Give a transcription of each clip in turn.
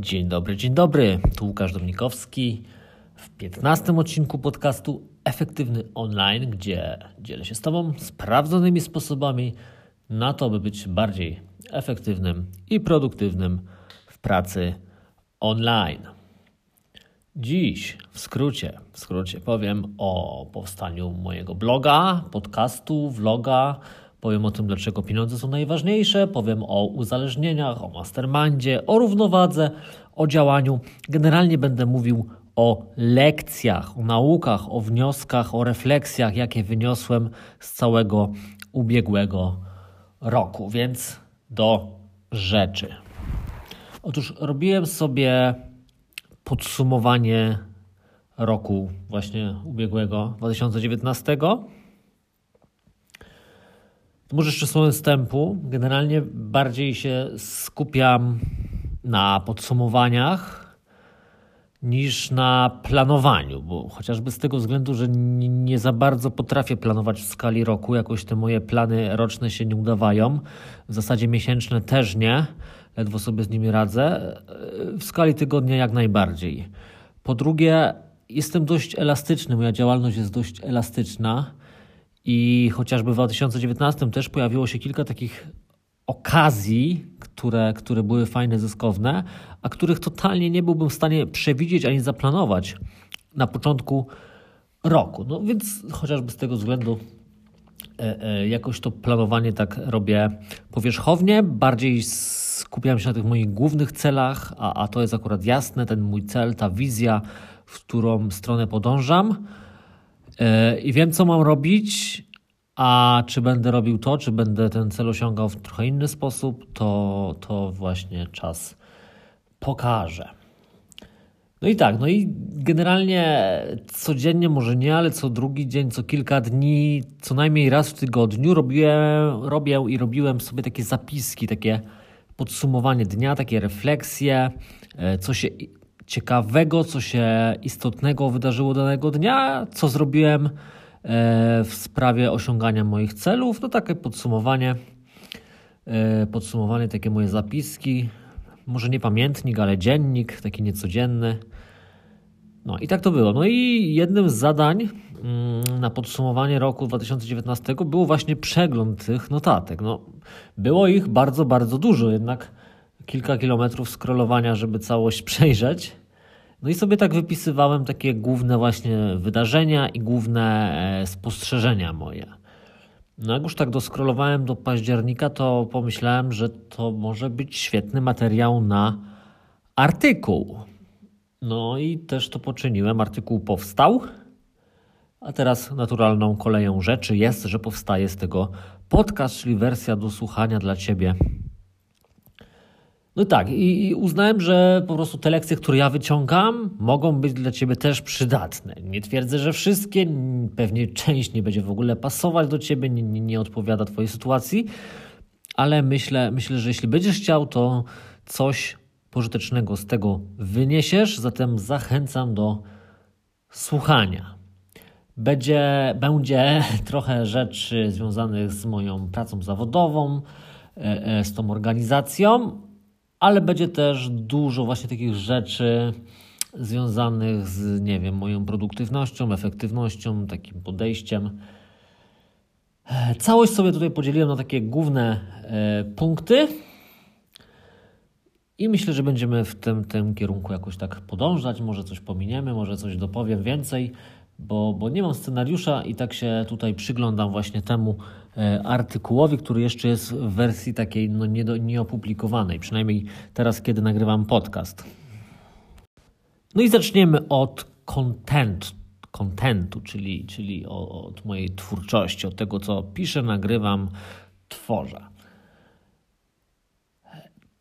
Dzień dobry, dzień dobry. Tu Łukasz Dominikowski w 15 odcinku podcastu Efektywny Online, gdzie dzielę się z Tobą sprawdzonymi sposobami na to, by być bardziej efektywnym i produktywnym w pracy online. Dziś w skrócie, w skrócie powiem o powstaniu mojego bloga, podcastu, vloga. Powiem o tym, dlaczego pieniądze są najważniejsze. Powiem o uzależnieniach, o mastermindzie, o równowadze, o działaniu. Generalnie będę mówił o lekcjach, o naukach, o wnioskach, o refleksjach, jakie wyniosłem z całego ubiegłego roku. Więc do rzeczy. Otóż robiłem sobie podsumowanie roku właśnie ubiegłego 2019. Może jeszcze słowem wstępu. Generalnie bardziej się skupiam na podsumowaniach niż na planowaniu, bo chociażby z tego względu, że nie, za bardzo potrafię planować w skali roku, jakoś te moje plany roczne się nie udawają, w zasadzie miesięczne też nie, ledwo sobie z nimi radzę, w skali tygodnia jak najbardziej. Po drugie, jestem dość elastyczny, moja działalność jest dość elastyczna i chociażby w 2019 też pojawiło się kilka takich okazji, które, które były fajne, zyskowne, a których totalnie nie byłbym w stanie przewidzieć ani zaplanować na początku roku. No więc chociażby z tego względu e, e, jakoś to planowanie tak robię powierzchownie, bardziej skupiam się na tych moich głównych celach, a, a to jest akurat jasne, ten mój cel, ta wizja, w którą stronę podążam. E, I wiem, co mam robić, a czy będę robił to, czy będę ten cel osiągał w trochę inny sposób, to, to właśnie czas pokaże. No i tak, no i generalnie codziennie, może nie, ale co drugi dzień, co kilka dni, co najmniej raz w tygodniu robię, robię i robiłem sobie takie zapiski, takie podsumowanie dnia, takie refleksje, e, co się ciekawego, co się istotnego wydarzyło danego dnia, co zrobiłem E, w sprawie osiągania moich celów. No takie podsumowanie, e, podsumowanie, takie moje zapiski. Może nie pamiętnik, ale dziennik, taki niecodzienny. No i tak to było. No i jednym z zadań mm, na podsumowanie roku 2019 było właśnie przegląd tych notatek. No, było ich bardzo, bardzo dużo, jednak kilka kilometrów scrollowania, żeby całość przejrzeć. No i sobie tak wypisywałem takie główne właśnie wydarzenia i główne e, spostrzeżenia moje. No jak już tak doskrolowałem do października, to pomyślałem, że to może być świetny materiał na artykuł. No i też to poczyniłem. Artykuł powstał, a teraz naturalną koleją rzeczy jest, że powstaje z tego podcast, czyli wersja do słuchania dla Ciebie no tak, i, uznałem, że po prostu te lekcje, które ja wyciągam, mogą być dla Ciebie też przydatne. Nie twierdzę, że wszystkie, pewnie część nie będzie w ogóle pasować do Ciebie, nie, nie, nie odpowiada Twojej sytuacji, ale myślę, myślę, że jeśli będziesz chciał, to coś pożytecznego z tego wyniesiesz, zatem zachęcam do słuchania. Będzie, będzie trochę rzeczy związanych z moją pracą zawodową, e, e, z tą organizacją, ale będzie też dużo właśnie takich rzeczy związanych z, nie wiem, moją produktywnością, efektywnością, takim podejściem. Całość sobie tutaj podzieliłem na takie główne e, punkty. I myślę, że będziemy w tym, tym kierunku jakoś tak podążać. Może coś pominiemy, może coś dopowiem więcej bo, bo nie mam scenariusza i tak się tutaj przyglądam właśnie temu e, artykułowi, który jeszcze jest w wersji takiej no, nie do, nieopublikowanej, przynajmniej teraz, kiedy nagrywam podcast. No i zaczniemy od content, contentu, czyli, czyli od mojej twórczości, od tego, co piszę, nagrywam, tworzę.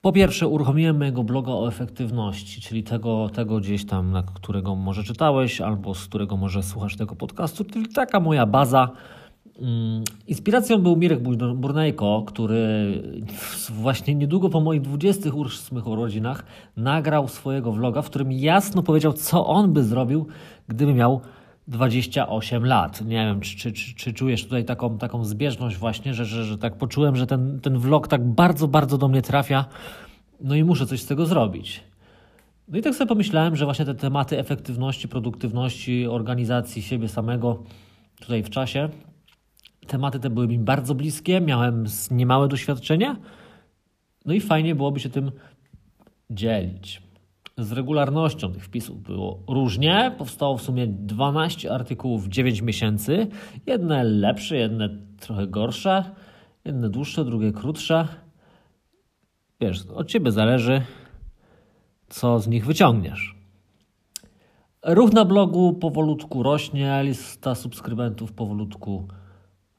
Po pierwsze, uruchomiłem mojego bloga o efektywności, czyli tego, tego gdzieś tam, na którego może czytałeś, albo z którego może słuchasz tego podcastu, czyli taka moja baza. Mm, inspiracją był Mirek Burnejko, który właśnie niedługo po moich 28 urodzinach nagrał swojego vloga, w którym jasno powiedział, co on by zrobił, gdyby miał 28 lat. Nie wiem, czy, czy, czy, czy, czujesz tutaj taką, taką zbieżność właśnie, że, że, że tak poczułem, że ten, ten vlog tak bardzo, bardzo do mnie trafia, no i muszę coś z tego zrobić. No i tak sobie pomyślałem, że właśnie te tematy efektywności, produktywności, organizacji siebie samego tutaj w czasie, tematy te były mi bardzo bliskie, miałem niemałe doświadczenia, no i fajnie byłoby się tym dzielić. Z regularnością tych wpisów było różnie. Powstało w sumie 12 artykułów w 9 miesięcy. Jedne lepsze, jedne trochę gorsze, jedne dłuższe, drugie krótsze. Wiesz, od ciebie zależy, co z nich wyciągniesz. Ruch na blogu powolutku rośnie, lista subskrybentów powolutku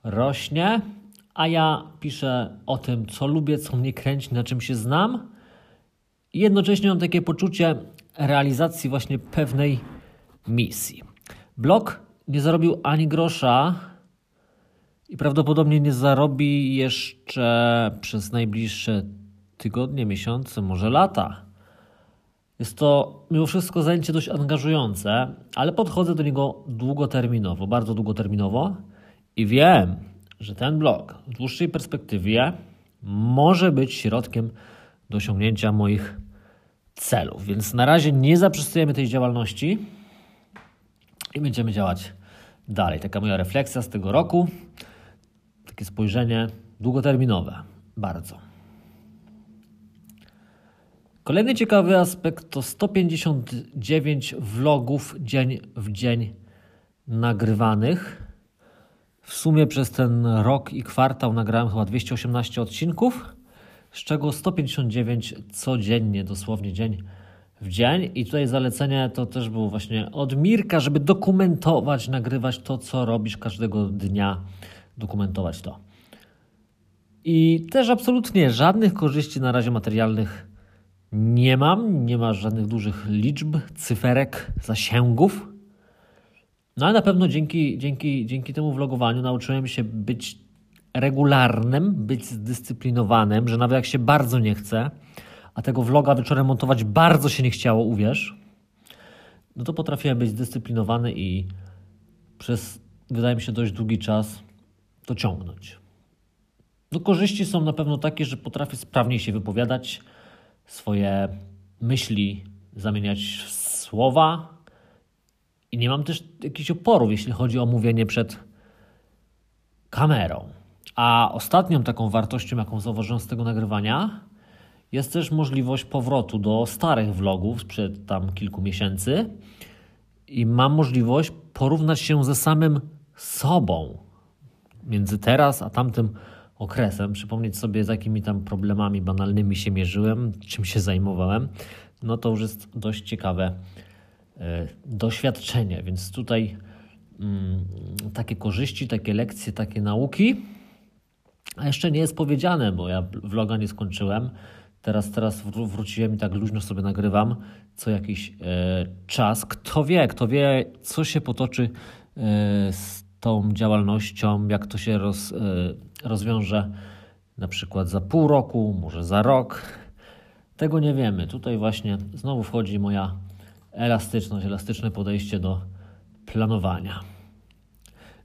rośnie, a ja piszę o tym, co lubię, co mnie kręci, na czym się znam. I jednocześnie mam takie poczucie realizacji właśnie pewnej misji. Blog nie zarobił ani grosza i prawdopodobnie nie zarobi jeszcze przez najbliższe tygodnie, miesiące, może lata. Jest to mimo wszystko zajęcie dość angażujące, ale podchodzę do niego długoterminowo, bardzo długoterminowo i wiem, że ten blog w dłuższej perspektywie może być środkiem do osiągnięcia moich celów. Więc na razie nie zaprzestujemy tej działalności i będziemy działać dalej. Taka moja refleksja z tego roku, takie spojrzenie długoterminowe. Bardzo. Kolejny ciekawy aspekt to 159 vlogów dzień w dzień nagrywanych. W sumie przez ten rok i kwartał nagrałem chyba 218 odcinków, z czego 159 codziennie, dosłownie dzień w dzień. I tutaj zalecenie to też było właśnie od Mirka, żeby dokumentować, nagrywać to, co robisz każdego dnia, dokumentować to. I też absolutnie żadnych korzyści na razie materialnych nie mam, nie ma żadnych dużych liczb, cyferek, zasięgów. No ale na pewno dzięki, dzięki, dzięki temu vlogowaniu nauczyłem się być regularnym, być zdyscyplinowanym, że nawet jak się bardzo nie chce, a tego vloga wieczorem montować bardzo się nie chciało, uwierz, no to potrafiłem być zdyscyplinowany i przez, wydaje mi się, dość długi czas to ciągnąć. No korzyści są na pewno takie, że potrafię sprawniej się wypowiadać, swoje myśli zamieniać w słowa i nie mam też jakichś oporów, jeśli chodzi o mówienie przed kamerą. A ostatnią taką wartością, jaką zauważyłem z tego nagrywania, jest też możliwość powrotu do starych vlogów sprzed tam kilku miesięcy i mam możliwość porównać się ze samym sobą między teraz a tamtym okresem, przypomnieć sobie, z jakimi tam problemami banalnymi się mierzyłem, czym się zajmowałem, no to już jest dość ciekawe e, doświadczenie. Więc tutaj mm, takie korzyści, takie lekcje, takie nauki. A jeszcze nie jest powiedziane, bo ja vloga nie skończyłem. Teraz, teraz wróciłem i tak luźno sobie nagrywam co jakiś e, czas. Kto wie, kto wie, co się potoczy e, z tą działalnością, jak to się roz, rozwiąże na przykład za pół roku, może za rok. Tego nie wiemy. Tutaj właśnie znowu wchodzi moja elastyczność, elastyczne podejście do planowania.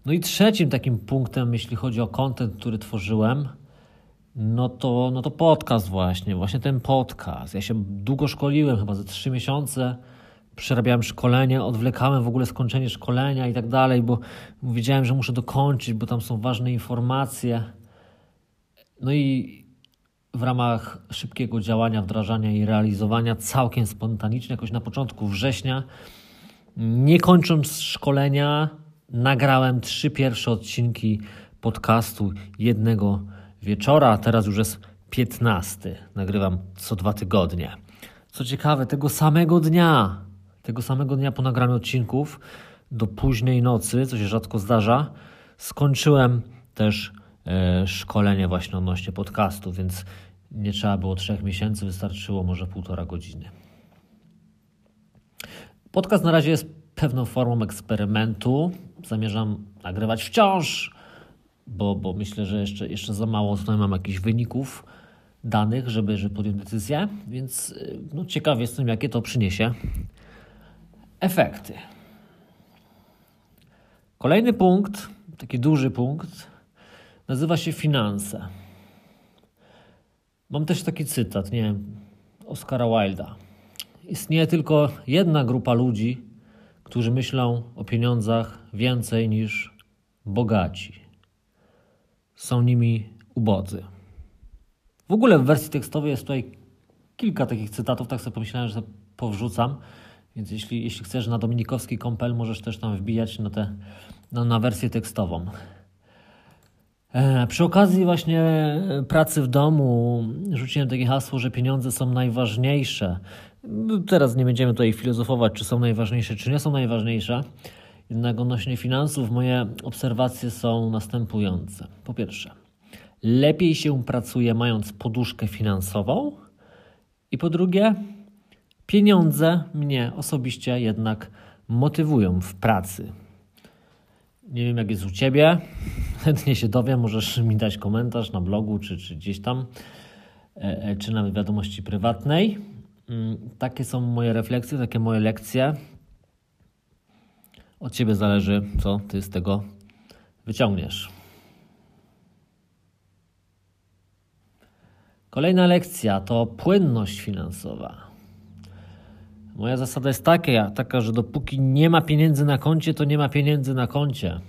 No i trzecim takim punktem, jeśli chodzi o kontent, który tworzyłem, no to, no to podcast właśnie, właśnie ten podcast. Ja się długo szkoliłem, chyba za trzy miesiące przerabiałem szkolenie, odwlekałem w ogóle skończenie szkolenia i tak dalej, bo wiedziałem, że muszę dokończyć, bo tam są ważne informacje. No i w ramach szybkiego działania, wdrażania i realizowania całkiem spontanicznie, jakoś na początku września, nie kończąc szkolenia, nagrałem trzy pierwsze odcinki podcastu jednego wieczora, a teraz już jest piętnasty. Nagrywam co dwa tygodnie. Co ciekawe, tego samego dnia, tego samego dnia po nagraniu odcinków do późnej nocy, co się rzadko zdarza, skończyłem też E, szkolenie właśnie odnośnie podcastu, więc nie trzeba było trzech miesięcy, wystarczyło może półtora godziny. Podcast na razie jest pewną formą eksperymentu. Zamierzam nagrywać wciąż, bo, bo myślę, że jeszcze, jeszcze za mało tutaj mam jakichś wyników danych, żeby, żeby podjąć decyzję, więc e, no, ciekaw jestem, jakie to przyniesie efekty. Kolejny punkt, taki duży punkt, Nazywa się Finanse. Mam też taki cytat, nie Oscara Wilda. istnieje tylko jedna grupa ludzi, którzy myślą o pieniądzach więcej niż bogaci. Są nimi ubodzy. W ogóle w wersji tekstowej jest tutaj kilka takich cytatów, tak sobie pomyślałem, że powrzucam. Więc jeśli, jeśli chcesz na dominikowski kompel, możesz też tam wbijać na, tę na, na wersję tekstową. E, przy okazji właśnie pracy w domu rzuciłem takie hasło, że pieniądze są najważniejsze. Teraz nie będziemy tutaj filozofować, czy są najważniejsze, czy nie są najważniejsze. Jednak odnośnie finansów moje obserwacje są następujące. Po pierwsze, lepiej się pracuje mając poduszkę finansową i po drugie, pieniądze mnie osobiście jednak motywują w pracy. Nie wiem, jak jest u Ciebie. Chętnie się dowiem. Możesz mi dać komentarz na blogu, czy, czy gdzieś tam, e, e, czy nawet wiadomości prywatnej. Mm, takie są moje refleksje, takie moje lekcje. Od Ciebie zależy, co Ty z tego wyciągniesz. Kolejna lekcja to płynność finansowa. Moja zasada jest taka, taka, że dopóki nie ma pieniędzy na koncie, to nie ma pieniędzy na koncie.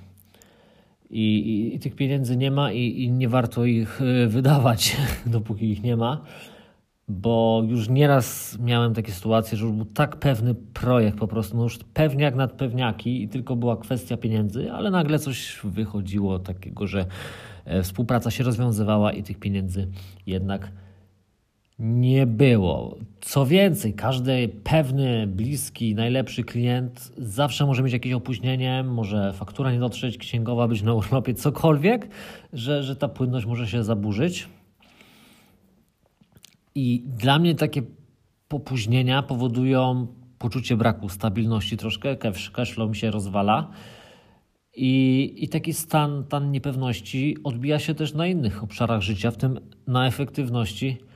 I, i, i tych pieniędzy nie ma i, i nie warto ich e, wydawać, dopóki ich nie ma bo już nieraz miałem takie sytuacje, że już był tak pewny projekt po prostu, no już pewniak nad pewniaki i tylko była kwestia pieniędzy, ale nagle coś wychodziło takiego, że e, współpraca się rozwiązywała i tych pieniędzy jednak nie było. Co więcej, każdy pewny, bliski, najlepszy klient zawsze może mieć jakieś opóźnienie, może faktura nie dotrzeć, księgowa być na urlopie, cokolwiek, że, że ta płynność może się zaburzyć. I dla mnie takie popóźnienia powodują poczucie braku stabilności troszkę, cashflow mi się rozwala. I, I taki stan, stan niepewności odbija się też na innych obszarach życia, w tym na efektywności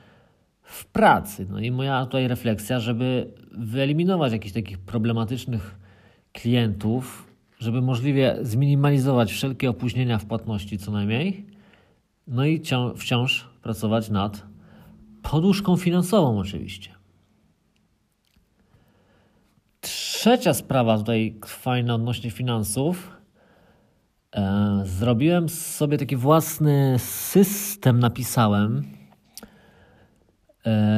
w pracy. No i moja tutaj refleksja, żeby wyeliminować jakichś takich problematycznych klientów, żeby możliwie zminimalizować wszelkie opóźnienia w płatności co najmniej, no i wciąż pracować nad poduszką finansową oczywiście. Trzecia sprawa tutaj fajna odnośnie finansów. E, zrobiłem sobie taki własny system, napisałem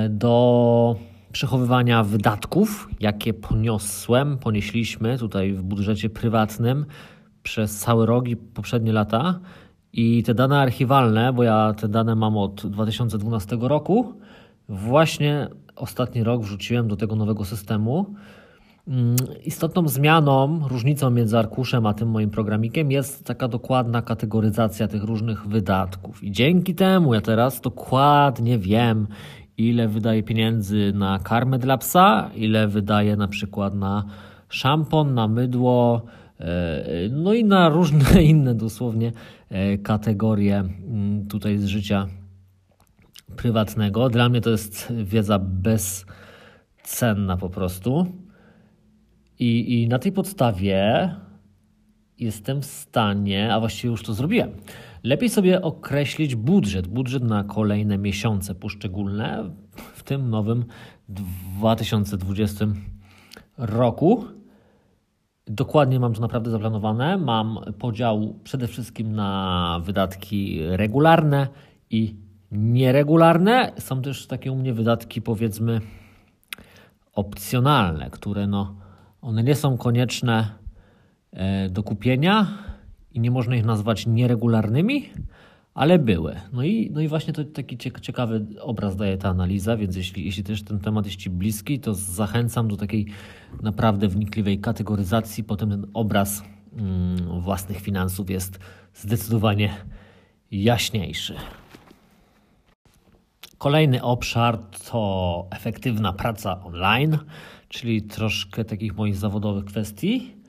do przechowywania wydatków, jakie poniosłem, ponieśliśmy tutaj w budżecie prywatnym przez cały rok i poprzednie lata. I te dane archiwalne, bo ja te dane mam od 2012 roku, właśnie ostatni rok wrzuciłem do tego nowego systemu. Mm, istotną zmianą, różnicą między arkuszem a tym moim programikiem jest taka dokładna kategoryzacja tych różnych wydatków. I dzięki temu ja teraz dokładnie wiem, ile wydaję pieniędzy na karmę dla psa, ile wydaję na przykład na szampon, na mydło, e, no i na różne inne dosłownie e, kategorie mm, tutaj z życia prywatnego. Dla mnie to jest wiedza bezcenna po prostu. I, I na tej podstawie jestem w stanie, a właściwie już to zrobiłem, lepiej sobie określić budżet, budżet na kolejne miesiące poszczególne w tym nowym 2020 roku. Dokładnie mam to naprawdę zaplanowane. Mam podział przede wszystkim na wydatki regularne i nieregularne. Są też takie u mnie wydatki, powiedzmy, opcjonalne, które no, one nie są konieczne e, do kupienia i nie można ich nazwać nieregularnymi, ale były. No i, no i właśnie to taki ciekawy obraz daje ta analiza, więc jeśli, jeśli też ten temat jest Ci bliski, to zachęcam do takiej naprawdę wnikliwej kategoryzacji. Potem ten obraz mm, własnych finansów jest zdecydowanie jaśniejszy. Kolejny obszar to efektywna praca online, czyli troszkę takich moich zawodowych kwestii.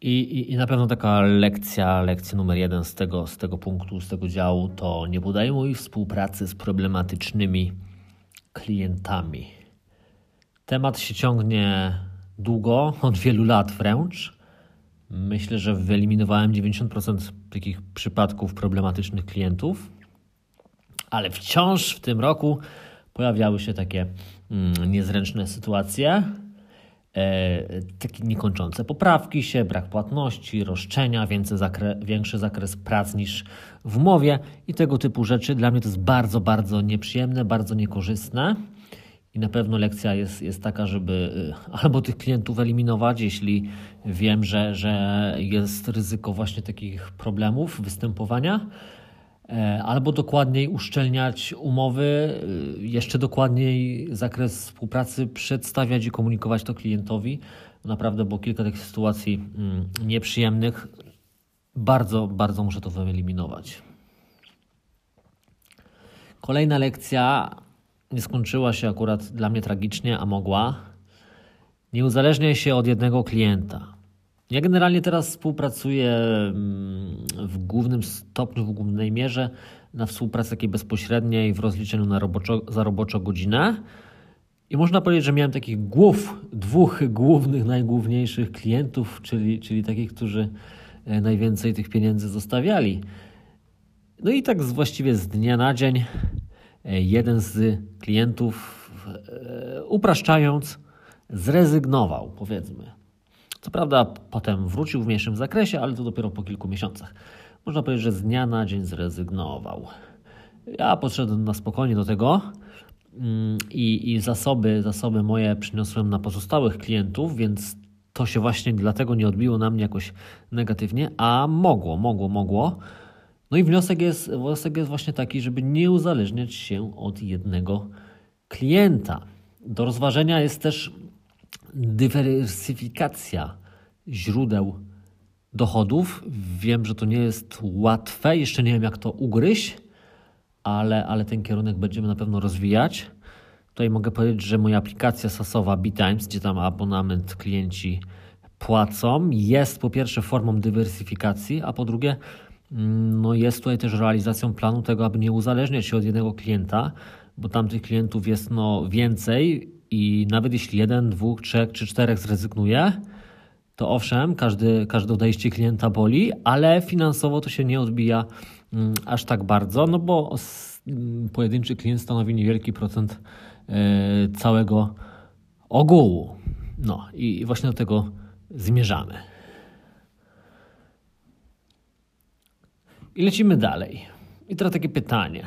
I, i, I, na pewno taka lekcja, lekcja numer jeden z tego, z tego punktu, z tego działu to nie podejmuj współpracy z problematycznymi klientami. Temat się ciągnie długo, od wielu lat wręcz. Myślę, że wyeliminowałem 90% takich przypadków problematycznych klientów ale wciąż w tym roku pojawiały się takie mm, niezręczne sytuacje, takie niekończące poprawki się, brak płatności, roszczenia, więcej zakre, większy zakres prac niż w umowie i tego typu rzeczy. Dla mnie to jest bardzo, bardzo nieprzyjemne, bardzo niekorzystne. I na pewno lekcja jest, jest taka, żeby y, albo tych klientów eliminować, jeśli wiem, że, że jest ryzyko właśnie takich problemów występowania, e, albo dokładniej uszczelniać umowy, y, jeszcze dokładniej zakres współpracy przedstawiać i komunikować to klientowi. Naprawdę było kilka takich sytuacji mm, nieprzyjemnych. Bardzo, bardzo muszę to wyeliminować. Kolejna lekcja nie skończyła się akurat dla mnie tragicznie, a mogła. Nie uzależniaj się od jednego klienta. Ja generalnie teraz współpracuję mm, w głównym stopniu, w głównej mierze na współpracy takiej bezpośredniej w rozliczeniu na roboczo, za roboczą godzinę. I można powiedzieć, że miałem takich głów, dwóch głównych, najgłówniejszych klientów, czyli, czyli takich, którzy e, najwięcej tych pieniędzy zostawiali. No i tak właściwie z dnia na dzień E, jeden z klientów, e, upraszczając, zrezygnował, powiedzmy. Co prawda, potem wrócił w mniejszym zakresie, ale to dopiero po kilku miesiącach. Można powiedzieć, że z dnia na dzień zrezygnował. Ja podszedłem na spokojnie do tego mm, i, i zasoby, zasoby moje przyniosłem na pozostałych klientów, więc to się właśnie dlatego nie odbiło na mnie jakoś negatywnie, a mogło, mogło, mogło. No i wniosek jest, wniosek jest właśnie taki, żeby nie uzależniać się od jednego klienta. Do rozważenia jest też dywersyfikacja źródeł dochodów. Wiem, że to nie jest łatwe, jeszcze nie wiem jak to ugryźć, ale, ale ten kierunek będziemy na pewno rozwijać. Tutaj mogę powiedzieć, że moja aplikacja sasowa BeTimes, gdzie tam abonament klienci płacą, jest po pierwsze formą dywersyfikacji, a po drugie no jest tutaj też realizacją planu tego, aby nie uzależniać się od jednego klienta, bo tamtych klientów jest no więcej i nawet jeśli jeden, dwóch, trzech czy czterech zrezygnuje, to owszem, każdy, każde odejście klienta boli, ale finansowo to się nie odbija mm, aż tak bardzo, no bo mm, pojedynczy klient stanowi niewielki procent e, całego ogółu. No i właśnie do tego zmierzamy. I lecimy dalej. I teraz takie pytanie.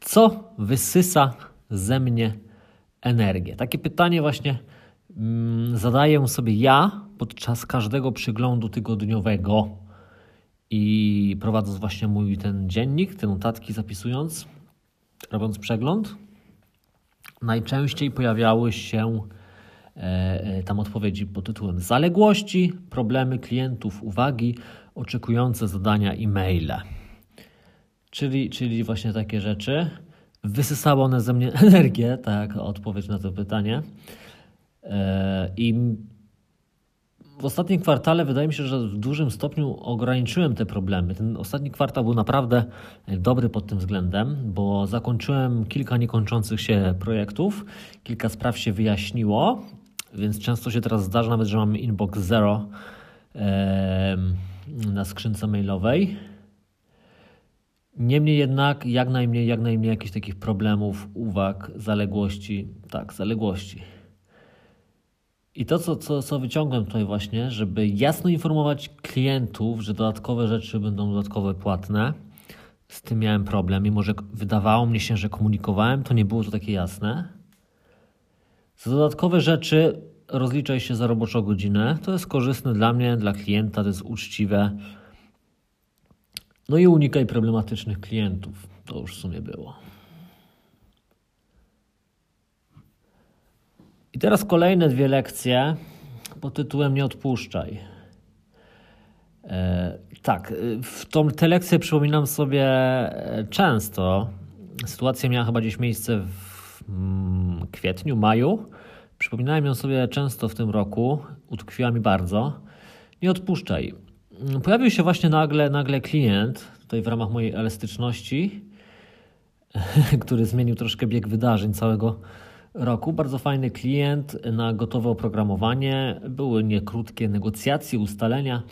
Co wysysa ze mnie energię? Takie pytanie właśnie mm, zadaję sobie ja podczas każdego przyglądu tygodniowego i prowadząc właśnie mój ten dziennik, te notatki zapisując, robiąc przegląd. Najczęściej pojawiały się e, e, tam odpowiedzi pod tytułem zaległości, problemy klientów, uwagi, oczekujące zadania e-maile. Czyli, czyli właśnie takie rzeczy. Wysysało one ze mnie energię, tak, odpowiedź na to pytanie. E, I w ostatnim kwartale wydaje mi się, że w dużym stopniu ograniczyłem te problemy. Ten ostatni kwartał był naprawdę dobry pod tym względem, bo zakończyłem kilka niekończących się projektów, kilka spraw się wyjaśniło, więc często się teraz zdarza nawet, że mamy inbox zero na skrzynce mailowej. Niemniej jednak jak najmniej, jak najmniej jakichś takich problemów, uwag, zaległości. Tak, zaległości. I to, co, co, co wyciągłem tutaj właśnie, żeby jasno informować klientów, że dodatkowe rzeczy będą dodatkowe płatne. Z tym miałem problem, mimo że wydawało mi się, że komunikowałem, to nie było to takie jasne. Za dodatkowe rzeczy rozliczaj się za roboczą godzinę. To jest korzystne dla mnie, dla klienta, to jest uczciwe no i unikaj problematycznych klientów. To już w sumie było. I teraz kolejne dwie lekcje pod tytułem Nie odpuszczaj. E, tak, w tą, te lekcje przypominam sobie e, często. Sytuacja miała chyba gdzieś miejsce w mm, kwietniu, maju. Przypominałem ją sobie często w tym roku. Utkwiła mi bardzo. Nie odpuszczaj pojawił się właśnie nagle, nagle klient, tutaj w ramach mojej elastyczności, który zmienił troszkę bieg wydarzeń całego roku. Bardzo fajny klient na gotowe oprogramowanie. Były niekrótkie negocjacje, ustalenia.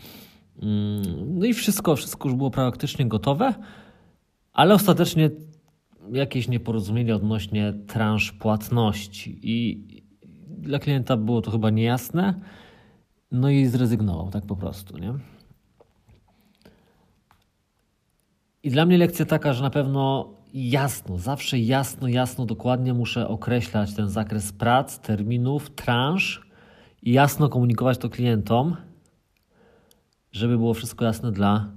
Mm, no i wszystko, wszystko już było praktycznie gotowe, ale ostatecznie jakieś nieporozumienie odnośnie transz płatności i dla klienta było to chyba niejasne, no i zrezygnował tak po prostu, nie? I dla mnie lekcja taka, że na pewno jasno, zawsze jasno, jasno, dokładnie muszę określać ten zakres prac, terminów, transz i jasno komunikować to klientom, żeby było wszystko jasne dla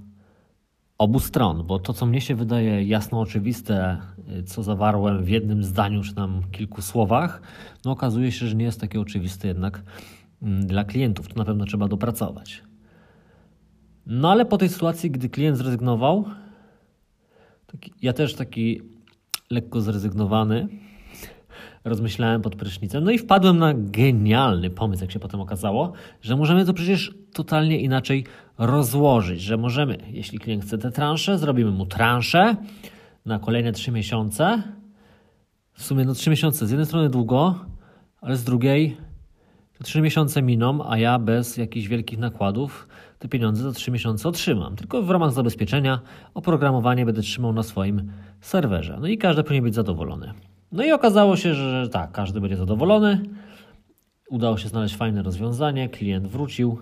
obu stron, bo to, co mnie się wydaje jasno oczywiste, co zawarłem w jednym zdaniu czy tam kilku słowach, no okazuje się, że nie jest takie oczywiste jednak mm, dla klientów. To na pewno trzeba dopracować. No ale po tej sytuacji, gdy klient zrezygnował, taki, ja też taki lekko zrezygnowany, rozmyślałem pod prysznicem, no i wpadłem na genialny pomysł, jak się potem okazało, że możemy to przecież totalnie inaczej rozłożyć, że możemy, jeśli klient chce te transze, zrobimy mu transzę na kolejne 3 miesiące. W sumie no 3 miesiące z jednej strony długo, ale z drugiej to 3 miesiące miną, a ja bez jakichś wielkich nakładów te pieniądze za 3 miesiące otrzymam. Tylko w ramach zabezpieczenia oprogramowanie będę trzymał na swoim serwerze. No i każdy powinien być zadowolony. No i okazało się, że tak, każdy będzie zadowolony. Udało się znaleźć fajne rozwiązanie, klient wrócił.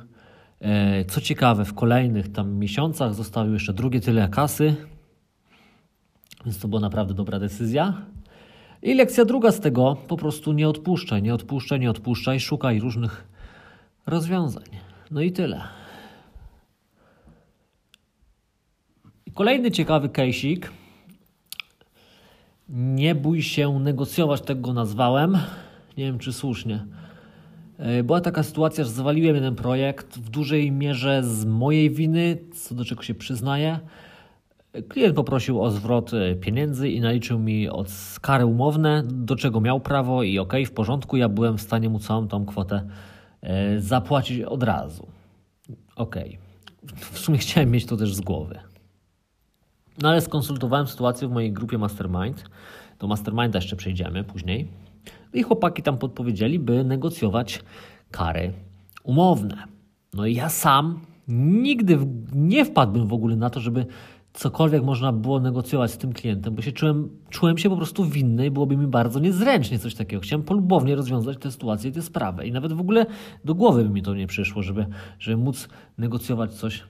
E, co ciekawe, w kolejnych tam miesiącach zostało jeszcze drugie tyle kasy, więc to była naprawdę dobra decyzja. I lekcja druga z tego, po prostu nie odpuszczaj, nie odpuszczaj, nie odpuszczaj, szukaj różnych rozwiązań. No i tyle. Kolejny ciekawy kejsik. Nie bój się negocjować, tego go nazwałem. Nie wiem, czy słusznie. E, była taka sytuacja, że zawaliłem jeden projekt w dużej mierze z mojej winy, co do czego się przyznaję. Klient poprosił o zwrot e, pieniędzy i naliczył mi od kary umowne, do czego miał prawo i ok, w porządku, ja byłem w stanie mu całą tą kwotę e, zapłacić od razu. Ok. W sumie chciałem mieć to też z głowy. No ale skonsultowałem sytuację w mojej grupie Mastermind. Do Masterminda jeszcze przejdziemy później. I chłopaki tam podpowiedzieli, by negocjować kary umowne. No i ja sam nigdy nie wpadłbym w ogóle na to, żeby cokolwiek można było negocjować z tym klientem, bo się czułem, czułem się po prostu winny i byłoby mi bardzo niezręcznie coś takiego. Chciałem polubownie rozwiązać tę sytuację i tę sprawę. I nawet w ogóle do głowy by mi to nie przyszło, żeby, żeby móc negocjować coś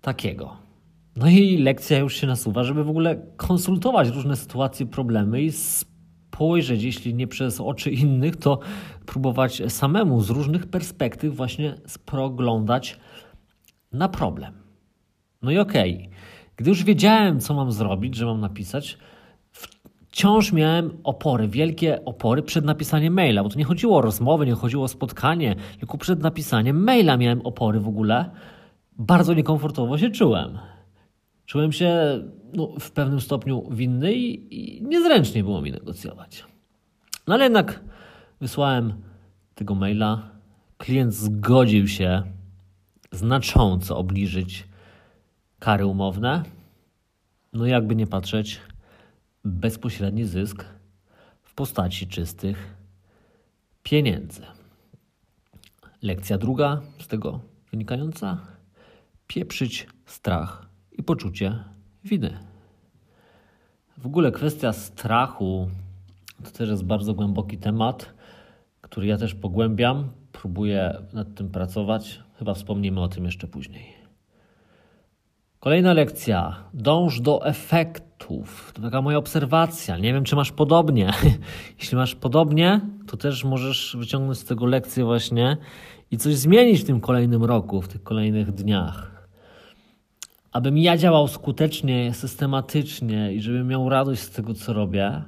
takiego. No i lekcja już się nasuwa, żeby w ogóle konsultować różne sytuacje, problemy i spojrzeć, jeśli nie przez oczy innych, to próbować samemu z różnych perspektyw właśnie sproglądać na problem. No i okej, okay. gdy już wiedziałem, co mam zrobić, że mam napisać, wciąż miałem opory, wielkie opory przed napisaniem maila, bo to nie chodziło o rozmowę, nie chodziło o spotkanie, tylko przed napisaniem maila miałem opory w ogóle. Bardzo niekomfortowo się czułem. Czułem się no, w pewnym stopniu winny i, i niezręcznie było mi negocjować. No ale jednak wysłałem tego maila. Klient zgodził się znacząco obniżyć kary umowne. No jakby nie patrzeć, bezpośredni zysk w postaci czystych pieniędzy. Lekcja druga z tego wynikająca: pieprzyć strach i poczucie winy. W ogóle kwestia strachu to też jest bardzo głęboki temat, który ja też pogłębiam. Próbuję nad tym pracować. Chyba wspomnimy o tym jeszcze później. Kolejna lekcja. Dąż do efektów. To taka moja obserwacja. Nie wiem, czy masz podobnie. Jeśli masz podobnie, to też możesz wyciągnąć z tego lekcję właśnie i coś zmienić w tym kolejnym roku, w tych kolejnych dniach abym ja działał skutecznie, systematycznie i żebym miał radość z tego, co robię,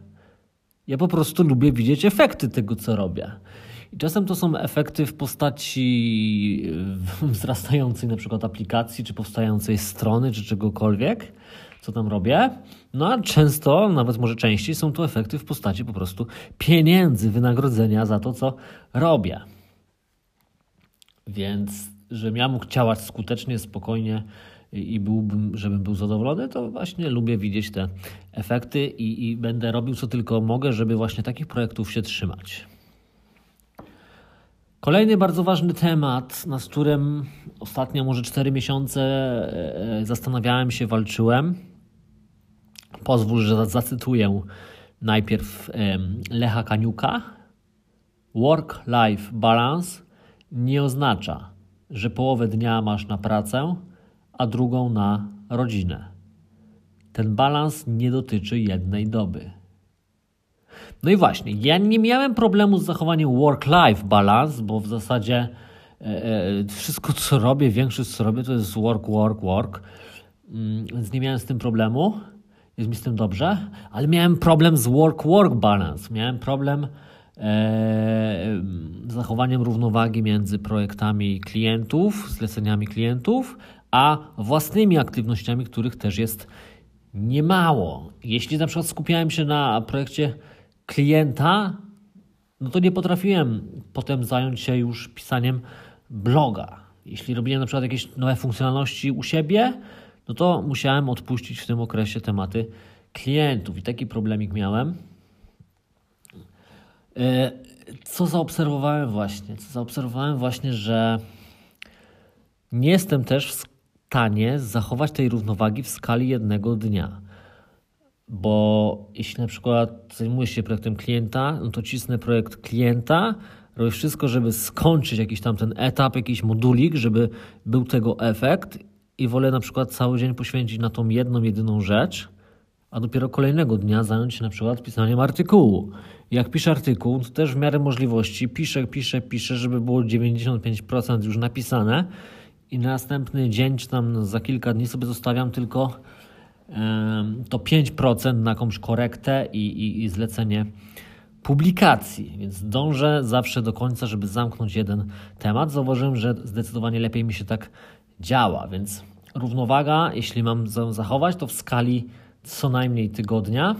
ja po prostu lubię widzieć efekty tego, co robię. I czasem to są efekty w postaci wzrastającej na przykład aplikacji, czy powstającej strony, czy czegokolwiek, co tam robię. No a często, nawet może częściej, są to efekty w postaci po prostu pieniędzy, wynagrodzenia za to, co robię. Więc, żebym ja mógł działać skutecznie, spokojnie, i byłbym, żebym był zadowolony, to właśnie lubię widzieć te efekty i, i będę robił co tylko mogę, żeby właśnie takich projektów się trzymać. Kolejny bardzo ważny temat, nad którym ostatnio może 4 miesiące e, zastanawiałem się, walczyłem, Pozwól, że zacytuję najpierw Lecha Kaniuka. Work-life balance nie oznacza, że połowę dnia masz na pracę, a drugą na rodzinę. Ten balans nie dotyczy jednej doby. No i właśnie, ja nie miałem problemu z zachowaniem work-life balance, bo w zasadzie e, e, wszystko, co robię, większość, co robię, to jest work, work, work. Mm, więc nie miałem z tym problemu. Jest mi z tym dobrze, ale miałem problem z work-work balance. Miałem problem e, z zachowaniem równowagi między projektami klientów, zleceniami klientów, a własnymi aktywnościami, których też jest niemało. Jeśli na przykład skupiałem się na projekcie klienta, no to nie potrafiłem potem zająć się już pisaniem bloga. Jeśli robiłem na przykład jakieś nowe funkcjonalności u siebie, no to musiałem odpuścić w tym okresie tematy klientów i taki problemik miałem. E, co zaobserwowałem właśnie? Co zaobserwowałem właśnie, że nie jestem też w stanie zachować tej równowagi w skali jednego dnia. Bo jeśli na przykład zajmuję się projektem klienta, no to cisnę projekt klienta, robię wszystko, żeby skończyć jakiś tam ten etap, jakiś modulik, żeby był tego efekt i wolę na przykład cały dzień poświęcić na tą jedną, jedyną rzecz, a dopiero kolejnego dnia zająć się na przykład pisaniem artykułu. Jak piszę artykuł, to też w miarę możliwości piszę, piszę, piszę, żeby było 95% już napisane i następny dzień, czy tam za kilka dni sobie zostawiam tylko to 5% na jakąś korektę i, i, i zlecenie publikacji, więc dążę zawsze do końca, żeby zamknąć jeden temat. Zauważyłem, że zdecydowanie lepiej mi się tak działa, więc równowaga, jeśli mam zachować, to w skali co najmniej tygodnia.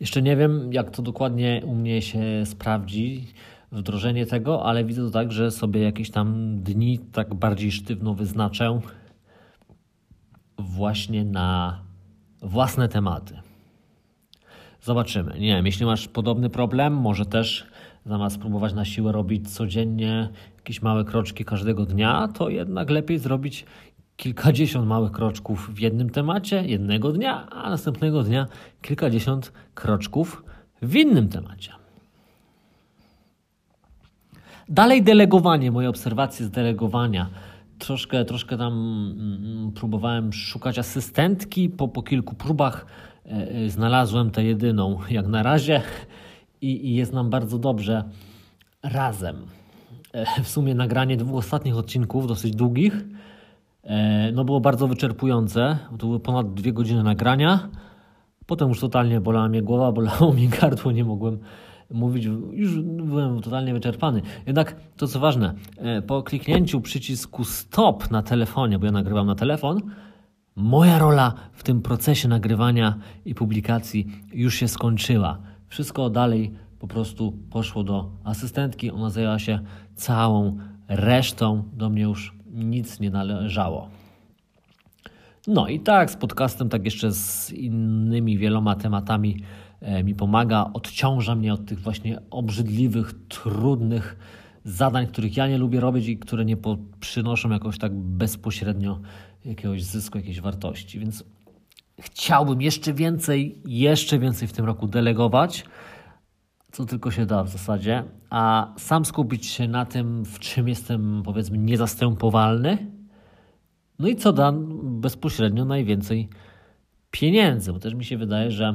Jeszcze nie wiem, jak to dokładnie u mnie się sprawdzi, wdrożenie tego, ale widzę to tak, że sobie jakieś tam dni tak bardziej sztywno wyznaczę właśnie na własne tematy. Zobaczymy. Nie wiem, jeśli masz podobny problem, może też zamiast próbować na siłę robić codziennie jakieś małe kroczki każdego dnia, to jednak lepiej zrobić kilkadziesiąt małych kroczków w jednym temacie jednego dnia, a następnego dnia kilkadziesiąt kroczków w innym temacie. Dalej delegowanie, moje obserwacje z delegowania. Troszkę, troszkę tam mm, próbowałem szukać asystentki. Po, po kilku próbach e, e, znalazłem tę jedyną jak na razie i, i jest nam bardzo dobrze razem. E, w sumie nagranie dwóch ostatnich odcinków, dosyć długich, no było bardzo wyczerpujące. To były ponad dwie godziny nagrania. Potem już totalnie bolała mnie głowa, bolało mnie gardło, nie mogłem mówić, już byłem totalnie wyczerpany. Jednak to co ważne, e, po kliknięciu przycisku stop na telefonie, bo ja nagrywam na telefon, moja rola w tym procesie nagrywania i publikacji już się skończyła. Wszystko dalej po prostu poszło do asystentki, ona zajęła się całą resztą, do mnie już nic nie należało. No i tak z podcastem, tak jeszcze z innymi wieloma tematami mi pomaga, odciąża mnie od tych właśnie obrzydliwych, trudnych zadań, których ja nie lubię robić i które nie przynoszą jakoś tak bezpośrednio jakiegoś zysku, jakiejś wartości. Więc chciałbym jeszcze więcej, jeszcze więcej w tym roku delegować, co tylko się da w zasadzie, a sam skupić się na tym, w czym jestem powiedzmy niezastępowalny. No i co da bezpośrednio najwięcej pieniędzy, bo też mi się wydaje, że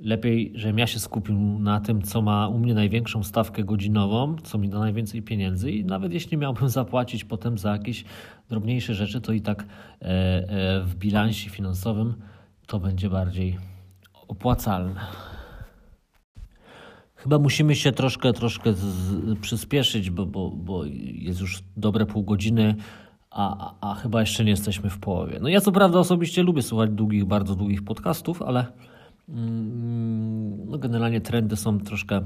lepiej, żebym ja się skupił na tym, co ma u mnie największą stawkę godzinową, co mi da najwięcej pieniędzy i nawet jeśli miałbym zapłacić potem za jakieś drobniejsze rzeczy, to i tak e, e, w bilansie finansowym to będzie bardziej opłacalne. Chyba musimy się troszkę, troszkę z, przyspieszyć, bo, bo, bo jest już dobre pół godziny, a, a, a chyba jeszcze nie jesteśmy w połowie. No ja co prawda osobiście lubię słuchać długich, bardzo długich podcastów, ale no generalnie trendy są troszkę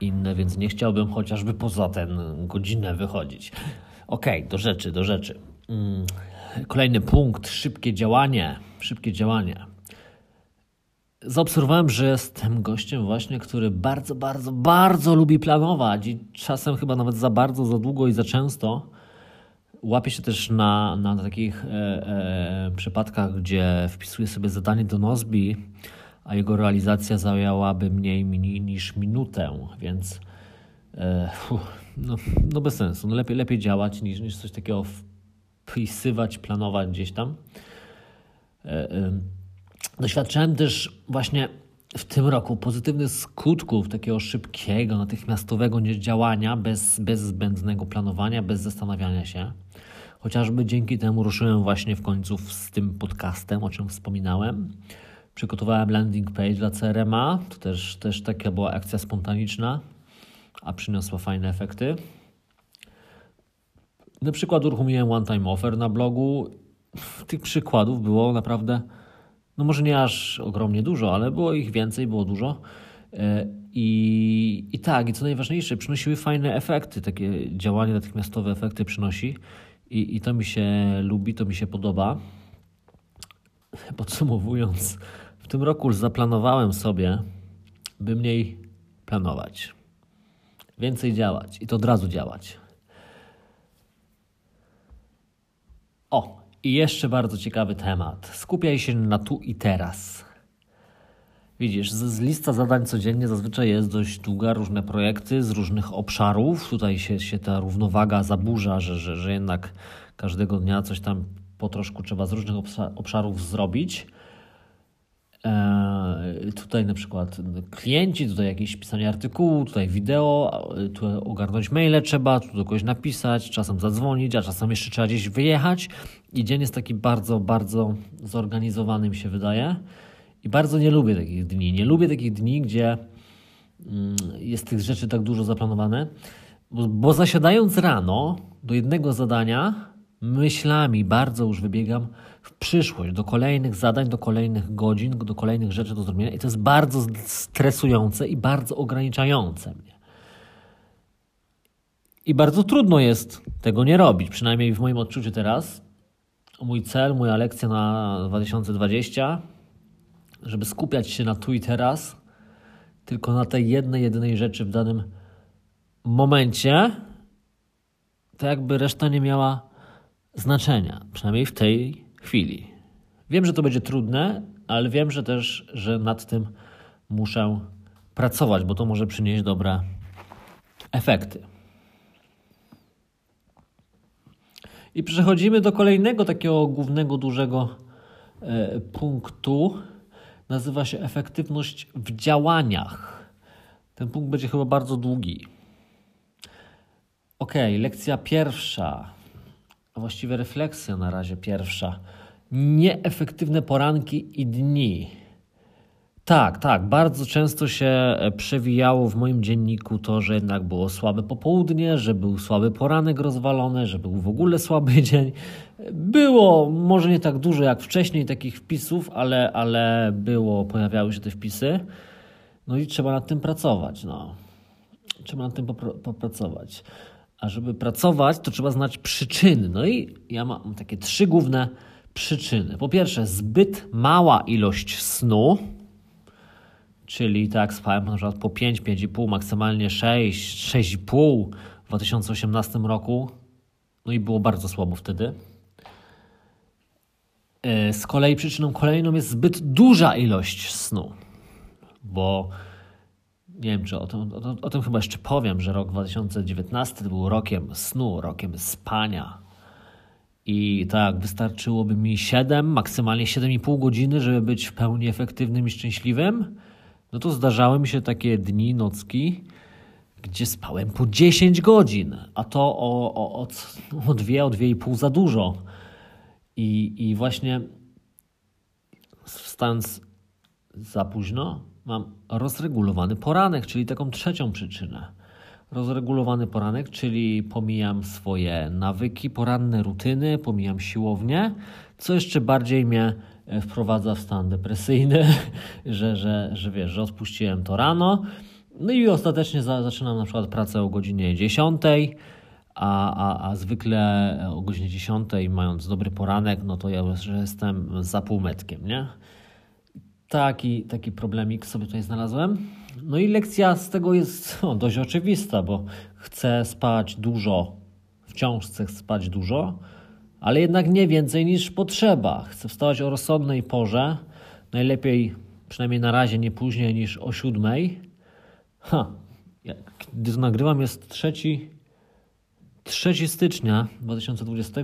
inne, więc nie chciałbym chociażby poza ten godzinę wychodzić. Okej, okay, do rzeczy, do rzeczy. Mm, kolejny punkt, szybkie działanie. Szybkie działanie. Zaobserwowałem, że jestem gościem właśnie, który bardzo, bardzo, bardzo lubi planować i czasem chyba nawet za bardzo, za długo i za często. Łapię się też na, na takich e, e, przypadkach, gdzie wpisuję sobie zadanie do Nozbi, a jego realizacja zajęłaby mniej, mniej niż minutę, więc e, no, no bez sensu. No lepiej, lepiej działać niż, niż coś takiego wpisywać, planować gdzieś tam. E, e, doświadczałem też właśnie w tym roku pozytywnych skutków takiego szybkiego, natychmiastowego działania, bez, bez zbędnego planowania, bez zastanawiania się. Chociażby dzięki temu ruszyłem właśnie w końcu z tym podcastem, o czym wspominałem. Przygotowałem landing page dla CRMA. To też, też taka była akcja spontaniczna, a przyniosła fajne efekty. Na przykład uruchomiłem one-time offer na blogu. Tych przykładów było naprawdę no może nie aż ogromnie dużo, ale było ich więcej, było dużo. E, I, I tak, i co najważniejsze, przynosiły fajne efekty, takie działanie natychmiastowe efekty przynosi. I, I to mi się lubi, to mi się podoba. Podsumowując, w tym roku zaplanowałem sobie, by mniej planować, więcej działać i to od razu działać. O, i jeszcze bardzo ciekawy temat. Skupiaj się na tu i teraz. Widzisz, z, lista zadań codziennie zazwyczaj jest dość długa, różne projekty z różnych obszarów. Tutaj się, się ta równowaga zaburza, że, że, że jednak każdego dnia coś tam po troszku trzeba z różnych obszarów zrobić. E, tutaj na przykład klienci, tutaj jakieś pisanie artykułu, tutaj wideo, tu ogarnąć maile trzeba, tu do kogoś napisać, czasem zadzwonić, a czasem jeszcze trzeba gdzieś wyjechać. I dzień jest taki bardzo, bardzo zorganizowany, mi się wydaje. I bardzo nie lubię takich dni. Nie lubię takich dni, gdzie mm, jest tych rzeczy tak dużo zaplanowane, bo, bo zasiadając rano do jednego zadania, myślami bardzo już wybiegam w przyszłość, do kolejnych zadań, do kolejnych godzin, do kolejnych rzeczy do zrobienia i to jest bardzo stresujące i bardzo ograniczające mnie. I bardzo trudno jest tego nie robić, przynajmniej w moim odczuciu teraz. Mój cel, moja lekcja na 2020, żeby skupiać się na tu i teraz, tylko na tej jednej, jedynej rzeczy w danym momencie, to jakby reszta nie miała znaczenia, przynajmniej w tej chwili. Wiem, że to będzie trudne, ale wiem, że też, że nad tym muszę pracować, bo to może przynieść dobre efekty. I przechodzimy do kolejnego takiego głównego, dużego e, punktu. Nazywa się efektywność w działaniach. Ten punkt będzie chyba bardzo długi. Ok, lekcja pierwsza a właściwie refleksja na razie pierwsza. Nieefektywne poranki i dni. Tak, tak, bardzo często się e, przewijało w moim dzienniku to, że jednak było słabe popołudnie, że był słaby poranek rozwalony, że był w ogóle słaby dzień. Było może nie tak dużo jak wcześniej takich wpisów, ale, ale było, pojawiały się te wpisy. No i trzeba nad tym pracować. No. Trzeba nad tym popracować. A żeby pracować, to trzeba znać przyczyny. No i ja mam takie trzy główne przyczyny. Po pierwsze, zbyt mała ilość snu, czyli tak spałem na przykład po 5, 5,5, maksymalnie 6, 6,5 w 2018 roku. No i było bardzo słabo wtedy. E, z kolei przyczyną kolejną jest zbyt duża ilość snu, bo nie wiem, czy o tym, o, o, tym chyba jeszcze powiem, że rok 2019 był rokiem snu, rokiem spania. I tak, wystarczyłoby mi 7, maksymalnie 7,5 godziny, żeby być w pełni efektywnym i szczęśliwym. No to zdarzały mi się takie dni, nocki, gdzie spałem po 10 godzin, a to o, o, o, o 2, o 2,5 za dużo. I, I właśnie wstając za późno, mam rozregulowany poranek, czyli taką trzecią przyczynę. Rozregulowany poranek, czyli pomijam swoje nawyki, poranne rutyny, pomijam siłownię, co jeszcze bardziej mnie wprowadza w stan depresyjny, że, że, że wiesz, że odpuściłem to rano. No i ostatecznie za, zaczynam na przykład pracę o godzinie 10, a, a, a zwykle o godzinie 10, mając dobry poranek, no to ja już jestem za półmetkiem, nie? Taki, taki problemik sobie tutaj znalazłem. No i lekcja z tego jest no, dość oczywista, bo chcę spać dużo wciąż chcę spać dużo, ale jednak nie więcej niż potrzeba. Chcę wstawać o rozsądnej porze, najlepiej przynajmniej na razie nie później niż o siódmej. Ha, gdy to nagrywam jest trzeci, 3 stycznia 2020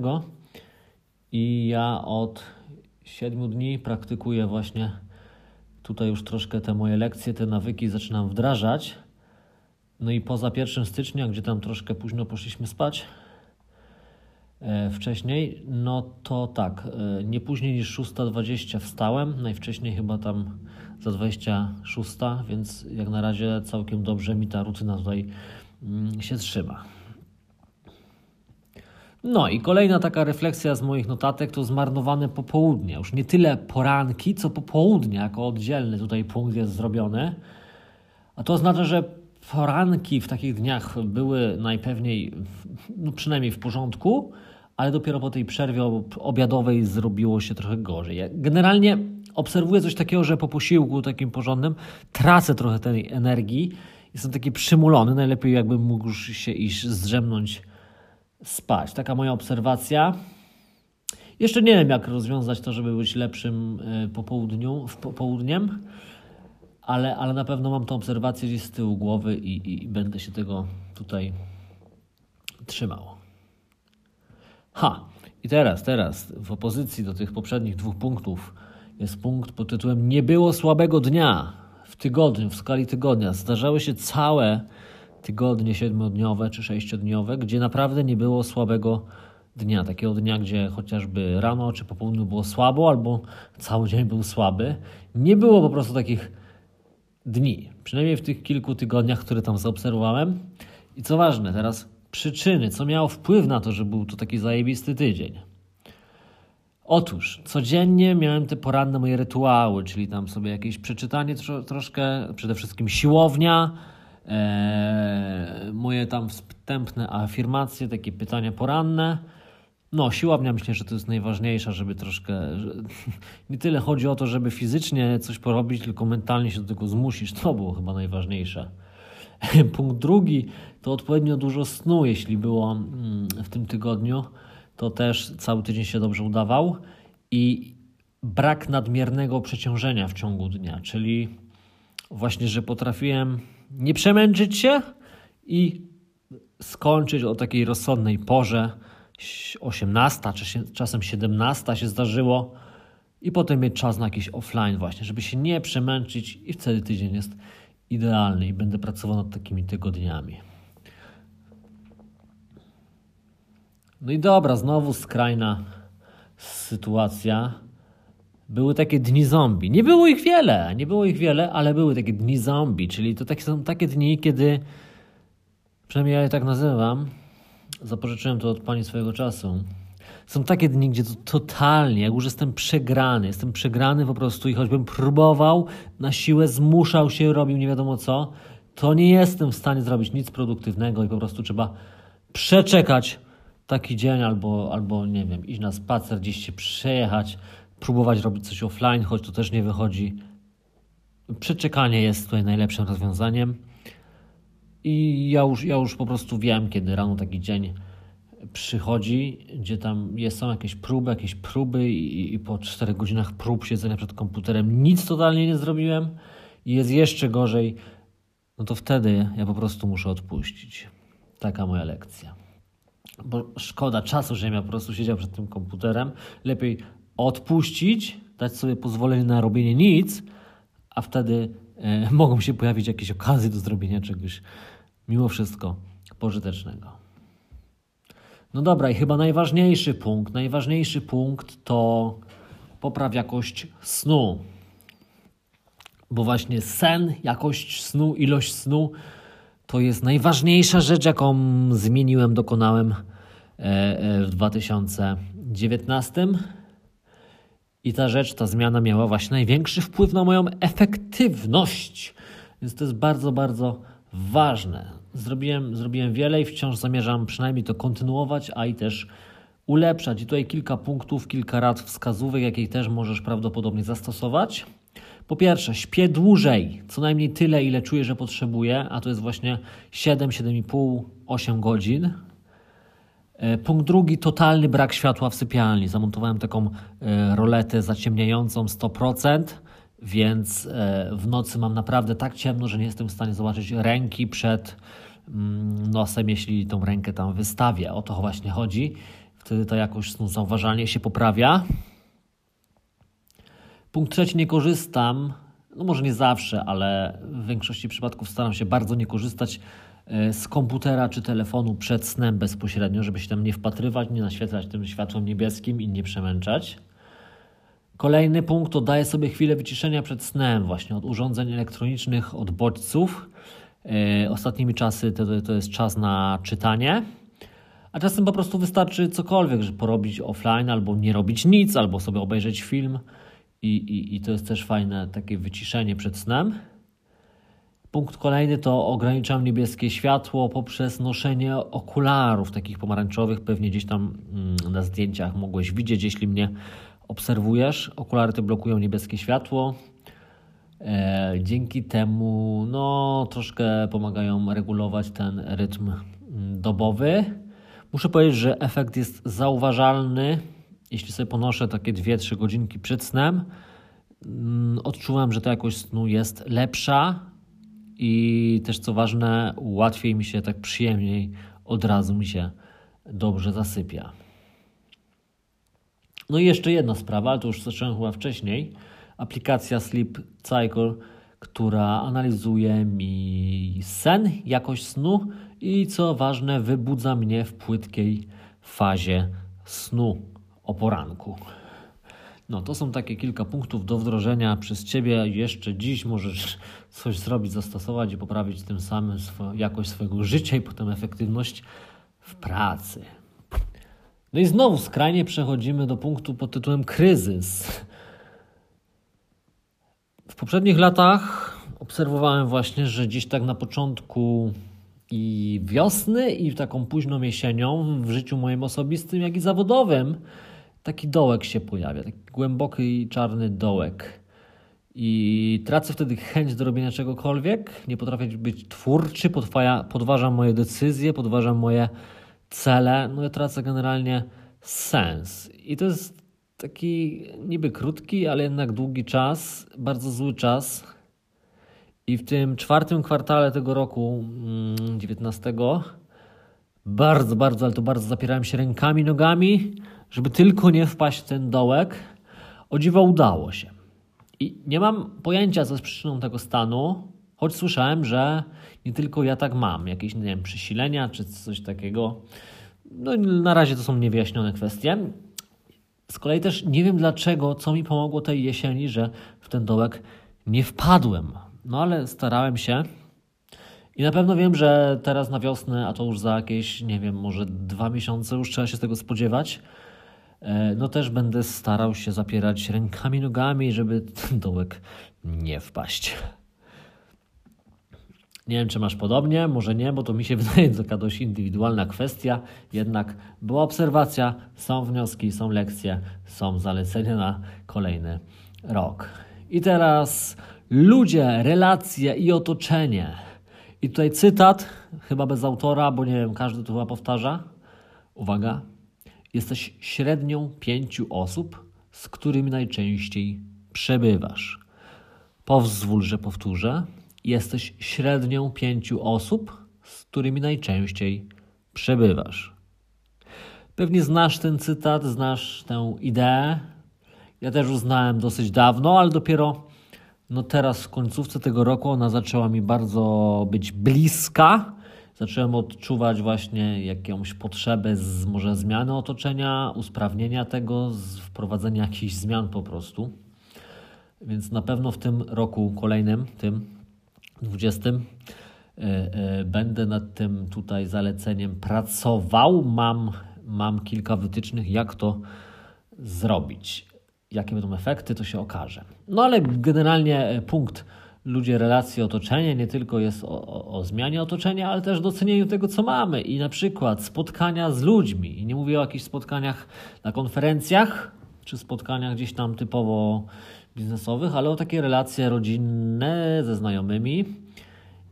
i ja od 7 dni praktykuję właśnie tutaj już troszkę te moje lekcje, te nawyki zaczynam wdrażać. No i poza 1 stycznia, gdzie tam troszkę późno poszliśmy spać wcześniej, no to tak, e, nie później niż 6.20 wstałem, najwcześniej chyba tam za 26, więc jak na razie całkiem dobrze mi ta rutyna tutaj mm, się trzyma. No i kolejna taka refleksja z moich notatek to zmarnowane popołudnie. Już nie tyle poranki, co popołudnie, jako oddzielny tutaj punkt jest zrobiony. A to oznacza, że poranki w takich dniach były najpewniej, no przynajmniej w porządku, ale dopiero po tej przerwie obiadowej zrobiło się trochę gorzej. Generalnie obserwuję coś takiego, że po posiłku takim porządnym tracę trochę tej energii. Jestem taki przymulony, najlepiej jakbym mógł się iść zdrzemnąć spać. Taka moja obserwacja. Jeszcze nie wiem, jak rozwiązać to, żeby być lepszym e, po południu, w południem, ale, ale na pewno mam tą obserwację gdzieś z tyłu głowy i, i będę się tego tutaj trzymał. Ha, i teraz, teraz, w opozycji do tych poprzednich dwóch punktów, jest punkt pod tytułem Nie było słabego dnia w tygodniu, w skali tygodnia. Zdarzały się całe tygodnie siedmiodniowe czy sześciodniowe, gdzie naprawdę nie było słabego dnia. Takiego dnia, gdzie chociażby rano czy po południu było słabo, albo cały dzień był słaby. Nie było po prostu takich dni. Przynajmniej w tych kilku tygodniach, które tam zaobserwowałem. I co ważne, teraz przyczyny, co miało wpływ na to, że był to taki zajebisty tydzień. Otóż codziennie miałem te poranne moje rytuały, czyli tam sobie jakieś przeczytanie tro, troszkę, przede wszystkim siłownia, e, moje tam wstępne afirmacje, takie pytania poranne. No, siłownia myślę, że to jest najważniejsza, żeby troszkę. Że, nie tyle chodzi o to, żeby fizycznie coś porobić, tylko mentalnie się do tego zmusić. To było chyba najważniejsze. Punkt drugi to odpowiednio dużo snu, jeśli było mm, w tym tygodniu. To też cały tydzień się dobrze udawał. I brak nadmiernego przeciążenia w ciągu dnia, czyli właśnie, że potrafiłem nie przemęczyć się i skończyć o takiej rozsądnej porze, 18 czy czasem 17 się zdarzyło. I potem mieć czas na jakiś offline właśnie, żeby się nie przemęczyć. I wtedy tydzień jest idealny i będę pracował nad takimi tygodniami. No i dobra, znowu skrajna sytuacja. Były takie dni zombie. Nie było ich wiele, nie było ich wiele, ale były takie dni zombie, czyli to takie, są takie dni, kiedy, przynajmniej ja je tak nazywam, zapożyczyłem to od pani swojego czasu. Są takie dni, gdzie to totalnie, jak już jestem przegrany, jestem przegrany po prostu i choćbym próbował, na siłę zmuszał się, robił nie wiadomo co, to nie jestem w stanie zrobić nic produktywnego i po prostu trzeba przeczekać taki dzień, albo, albo nie wiem, iść na spacer, gdzieś się przejechać, próbować robić coś offline, choć to też nie wychodzi. Przeczekanie jest tutaj najlepszym rozwiązaniem. I ja już, ja już po prostu wiem, kiedy rano taki dzień przychodzi, gdzie tam jest, są jakieś próby, jakieś próby i, i po 4 godzinach prób siedzenia przed komputerem nic totalnie nie zrobiłem i jest jeszcze gorzej, no to wtedy ja po prostu muszę odpuścić. Taka moja lekcja bo szkoda czasu, że ja po prostu siedział przed tym komputerem. Lepiej odpuścić, dać sobie pozwolenie na robienie nic, a wtedy e, mogą się pojawić jakieś okazje do zrobienia czegoś mimo wszystko pożytecznego. No dobra, i chyba najważniejszy punkt, najważniejszy punkt to popraw jakość snu. Bo właśnie sen, jakość snu, ilość snu to jest najważniejsza rzecz, jaką zmieniłem, dokonałem e, e, w 2019. I ta rzecz, ta zmiana miała właśnie największy wpływ na moją efektywność. Więc to jest bardzo, bardzo ważne. Zrobiłem, zrobiłem wiele i wciąż zamierzam przynajmniej to kontynuować, a i też ulepszać. I tutaj kilka punktów, kilka rad wskazówek, jakie też możesz prawdopodobnie zastosować. Po pierwsze, śpię dłużej, co najmniej tyle, ile czuję, że potrzebuję, a to jest właśnie 7, 7,5, 8 godzin. E, punkt drugi, totalny brak światła w sypialni. Zamontowałem taką e, roletę zaciemniającą 100%, więc e, w nocy mam naprawdę tak ciemno, że nie jestem w stanie zobaczyć ręki przed mm, nosem, jeśli tą rękę tam wystawię. O to właśnie chodzi. Wtedy ta jakość snu zauważalnie się poprawia. Punkt trzeci, nie korzystam, no może nie zawsze, ale w większości przypadków staram się bardzo nie korzystać E, z komputera czy telefonu przed snem bezpośrednio, żeby się tam nie wpatrywać, nie naświetlać tym światłem niebieskim i nie przemęczać. Kolejny punkt to daję sobie chwilę wyciszenia przed snem, właśnie od urządzeń elektronicznych, od bodźców. E, ostatnimi czasy to, to jest czas na czytanie, a czasem po prostu wystarczy cokolwiek, żeby porobić offline, albo nie robić nic, albo sobie obejrzeć film. I, i, i to jest też fajne takie wyciszenie przed snem. Punkt kolejny to ograniczam niebieskie światło poprzez noszenie okularów takich pomarańczowych. Pewnie gdzieś tam mm, na zdjęciach mogłeś widzieć, jeśli mnie obserwujesz. Okulary te blokują niebieskie światło. E, dzięki temu no, troszkę pomagają regulować ten rytm mm, dobowy. Muszę powiedzieć, że efekt jest zauważalny. Jeśli sobie ponoszę takie 2-3 godzinki przed snem, mm, odczuwam, że ta jakość snu jest lepsza i też co ważne, łatwiej mi się tak przyjemniej, od razu mi się dobrze zasypia. No i jeszcze jedna sprawa, ale to już zacząłem chyba wcześniej. Aplikacja Sleep Cycle, która analizuje mi sen, jakość snu i co ważne, wybudza mnie w płytkiej fazie snu o poranku. No, to są takie kilka punktów do wdrożenia przez Ciebie. Jeszcze dziś możesz coś zrobić, zastosować i poprawić tym samym jakość swojego życia i potem efektywność w pracy. No i znowu skrajnie przechodzimy do punktu pod tytułem kryzys. W poprzednich latach obserwowałem właśnie, że gdzieś tak na początku i wiosny, i taką późną jesienią w życiu moim osobistym, jak i zawodowym taki dołek się pojawia, taki głęboki czarny dołek. I tracę wtedy chęć do robienia czegokolwiek, nie potrafię być twórczy, podważam moje decyzje, podważam moje cele, no i tracę generalnie sens. I to jest taki niby krótki, ale jednak długi czas, bardzo zły czas. I w tym czwartym kwartale tego roku, 19, mm, bardzo, bardzo, ale to bardzo zapierałem się rękami, nogami, żeby tylko nie wpaść w ten dołek. O dziwo udało się. I nie mam pojęcia, co jest przyczyną tego stanu, choć słyszałem, że nie tylko ja tak mam, jakieś nie wiem, przesilenia czy coś takiego. No, na razie to są niewyjaśnione kwestie. Z kolei też nie wiem dlaczego, co mi pomogło tej jesieni, że w ten dołek nie wpadłem. No ale starałem się. I na pewno wiem, że teraz na wiosnę, a to już za jakieś, nie wiem, może dwa miesiące już trzeba się z tego spodziewać, no też będę starał się zapierać rękami, nogami, żeby ten dołek nie wpaść. Nie wiem, czy masz podobnie, może nie, bo to mi się wydaje taka dość indywidualna kwestia. Jednak była obserwacja, są wnioski, są lekcje, są zalecenia na kolejny rok. I teraz ludzie, relacje i otoczenie. I tutaj cytat, chyba bez autora, bo nie wiem, każdy to chyba powtarza. Uwaga. Jesteś średnią pięciu osób, z którymi najczęściej przebywasz. Pozwól, że powtórzę. Jesteś średnią pięciu osób, z którymi najczęściej przebywasz. Pewnie znasz ten cytat, znasz tę ideę. Ja też uznałem dosyć dawno, ale dopiero no teraz w końcówce tego roku ona zaczęła mi bardzo być bliska zacząłem odczuwać właśnie jakąś potrzebę z może zmiany otoczenia, usprawnienia tego, wprowadzenia jakichś zmian po prostu. Więc na pewno w tym roku kolejnym, tym 20, e, e, będę nad tym tutaj zaleceniem pracował. Mam, mam kilka wytycznych, jak to zrobić. Jakie będą efekty, to się okaże. No ale generalnie e, punkt ludzie, relacje, otoczenie nie tylko jest o, o, o, zmianie otoczenia, ale też docenieniu tego, co mamy i na przykład spotkania z ludźmi. I nie mówię o jakichś spotkaniach na konferencjach, czy spotkaniach gdzieś tam typowo biznesowych, ale o takie relacje rodzinne ze znajomymi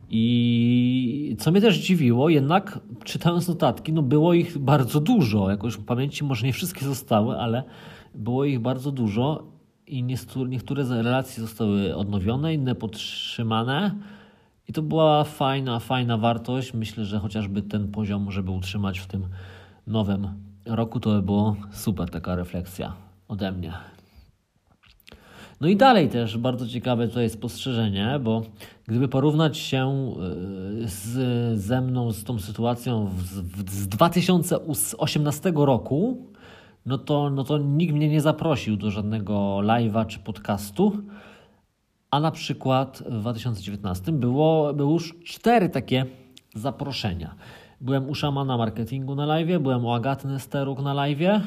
I co mnie też dziwiło, jednak czytając notatki, no było ich bardzo dużo. Jakoś w pamięci może nie wszystkie zostały, ale było ich bardzo dużo i niektóre z relacji zostały odnowione, inne podtrzymane. I to była fajna, fajna wartość. Myślę, że chociażby ten poziom, żeby utrzymać w tym nowym roku, to by było super taka refleksja ode mnie. No i dalej też bardzo ciekawe tutaj spostrzeżenie, bo gdyby porównać się y, z, ze mną z tą sytuacją z, z 2018 roku, no to, no to nikt mnie nie zaprosił do żadnego live'a czy podcastu. A na przykład w 2019 było, były już cztery takie zaproszenia. Byłem u szamana marketingu na live, byłem u Agaty Nesteruk na live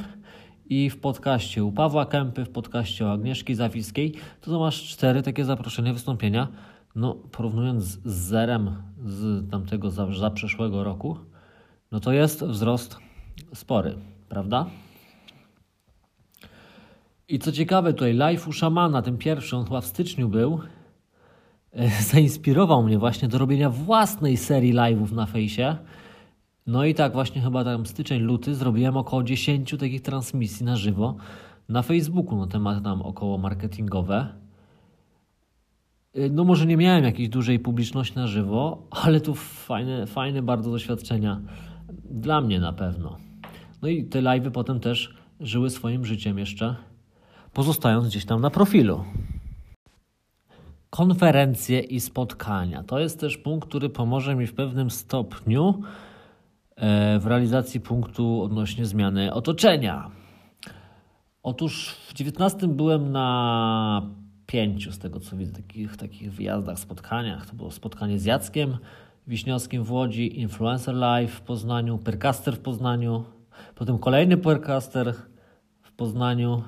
i w podcaście u Pawła Kępy, w podcaście u Agnieszki Zawiskiej. To, to masz cztery takie zaproszenia, wystąpienia. No, porównując z zerem z tamtego za, za przeszłego roku, no to jest wzrost spory, prawda? I co ciekawe, tutaj live u szamana, ten pierwszy, on chyba w styczniu był, e, zainspirował mnie właśnie do robienia własnej serii live'ów na fejsie. No i tak właśnie chyba tam styczeń, luty zrobiłem około 10 takich transmisji na żywo na Facebooku na temat tam około marketingowe. E, no może nie miałem jakiejś dużej publiczności na żywo, ale tu fajne, fajne bardzo doświadczenia dla mnie na pewno. No i te live'y potem też żyły swoim życiem jeszcze pozostając gdzieś tam na profilu. Konferencje i spotkania. To jest też punkt, który pomoże mi w pewnym stopniu e, w realizacji punktu odnośnie zmiany otoczenia. Otóż w 19 byłem na pięciu, z tego co widzę, takich, takich wyjazdach, spotkaniach. To było spotkanie z Jackiem Wiśniowskim w Łodzi, Influencer Live w Poznaniu, Percaster w Poznaniu, potem kolejny Percaster w Poznaniu,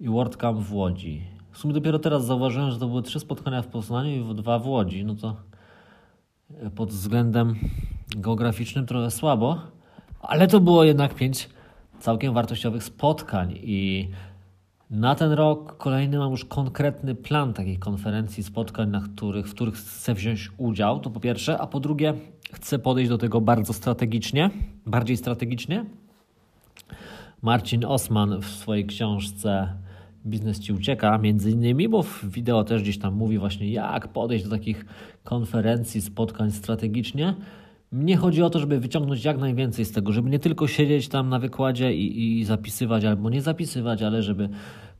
i WordCamp w Łodzi. W sumie dopiero teraz zauważyłem, że to były trzy spotkania w Poznaniu i dwa w Łodzi. No to e, pod względem geograficznym trochę słabo, ale to było jednak pięć całkiem wartościowych spotkań i na ten rok kolejny mam już konkretny plan takich konferencji, spotkań, na których, w których chcę wziąć udział, to po pierwsze, a po drugie chcę podejść do tego bardzo strategicznie, bardziej strategicznie. Marcin Osman w swojej książce biznes ci ucieka, między innymi, bo w wideo też gdzieś tam mówi właśnie jak podejść do takich konferencji, spotkań strategicznie. Mnie chodzi o to, żeby wyciągnąć jak najwięcej z tego, żeby nie tylko siedzieć tam na wykładzie i, i zapisywać, albo nie zapisywać, ale żeby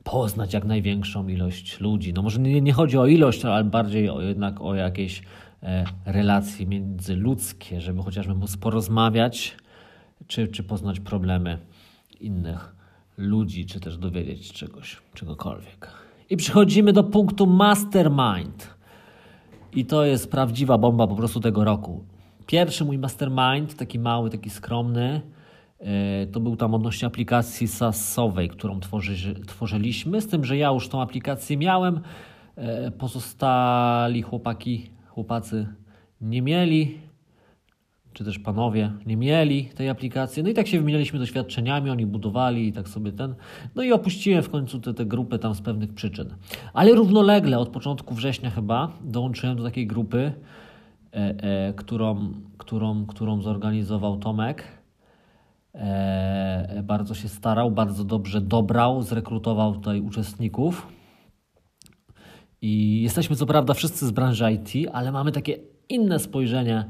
poznać jak największą ilość ludzi. No może nie, nie chodzi o ilość, ale bardziej o, jednak o jakieś e, relacje międzyludzkie, żeby chociażby móc porozmawiać, czy, czy poznać problemy innych ludzi, czy też dowiedzieć czegoś, czegokolwiek. I przechodzimy do punktu mastermind. I to jest prawdziwa bomba po prostu tego roku. Pierwszy mój mastermind, taki mały, taki skromny, e, to był tam odnośnie aplikacji SaaSowej, którą tworzy, tworzyliśmy. Z tym, że ja już tą aplikację miałem, e, pozostali chłopaki, chłopacy nie mieli czy też panowie nie mieli tej aplikacji. No i tak się wymienialiśmy doświadczeniami, oni budowali i tak sobie ten. No i opuściłem w końcu tę, grupę tam z pewnych przyczyn. Ale równolegle od początku września chyba dołączyłem do takiej grupy, e, e, którą, którą, którą zorganizował Tomek. E, bardzo się starał, bardzo dobrze dobrał, zrekrutował tutaj uczestników. I jesteśmy co prawda wszyscy z branży IT, ale mamy takie inne spojrzenie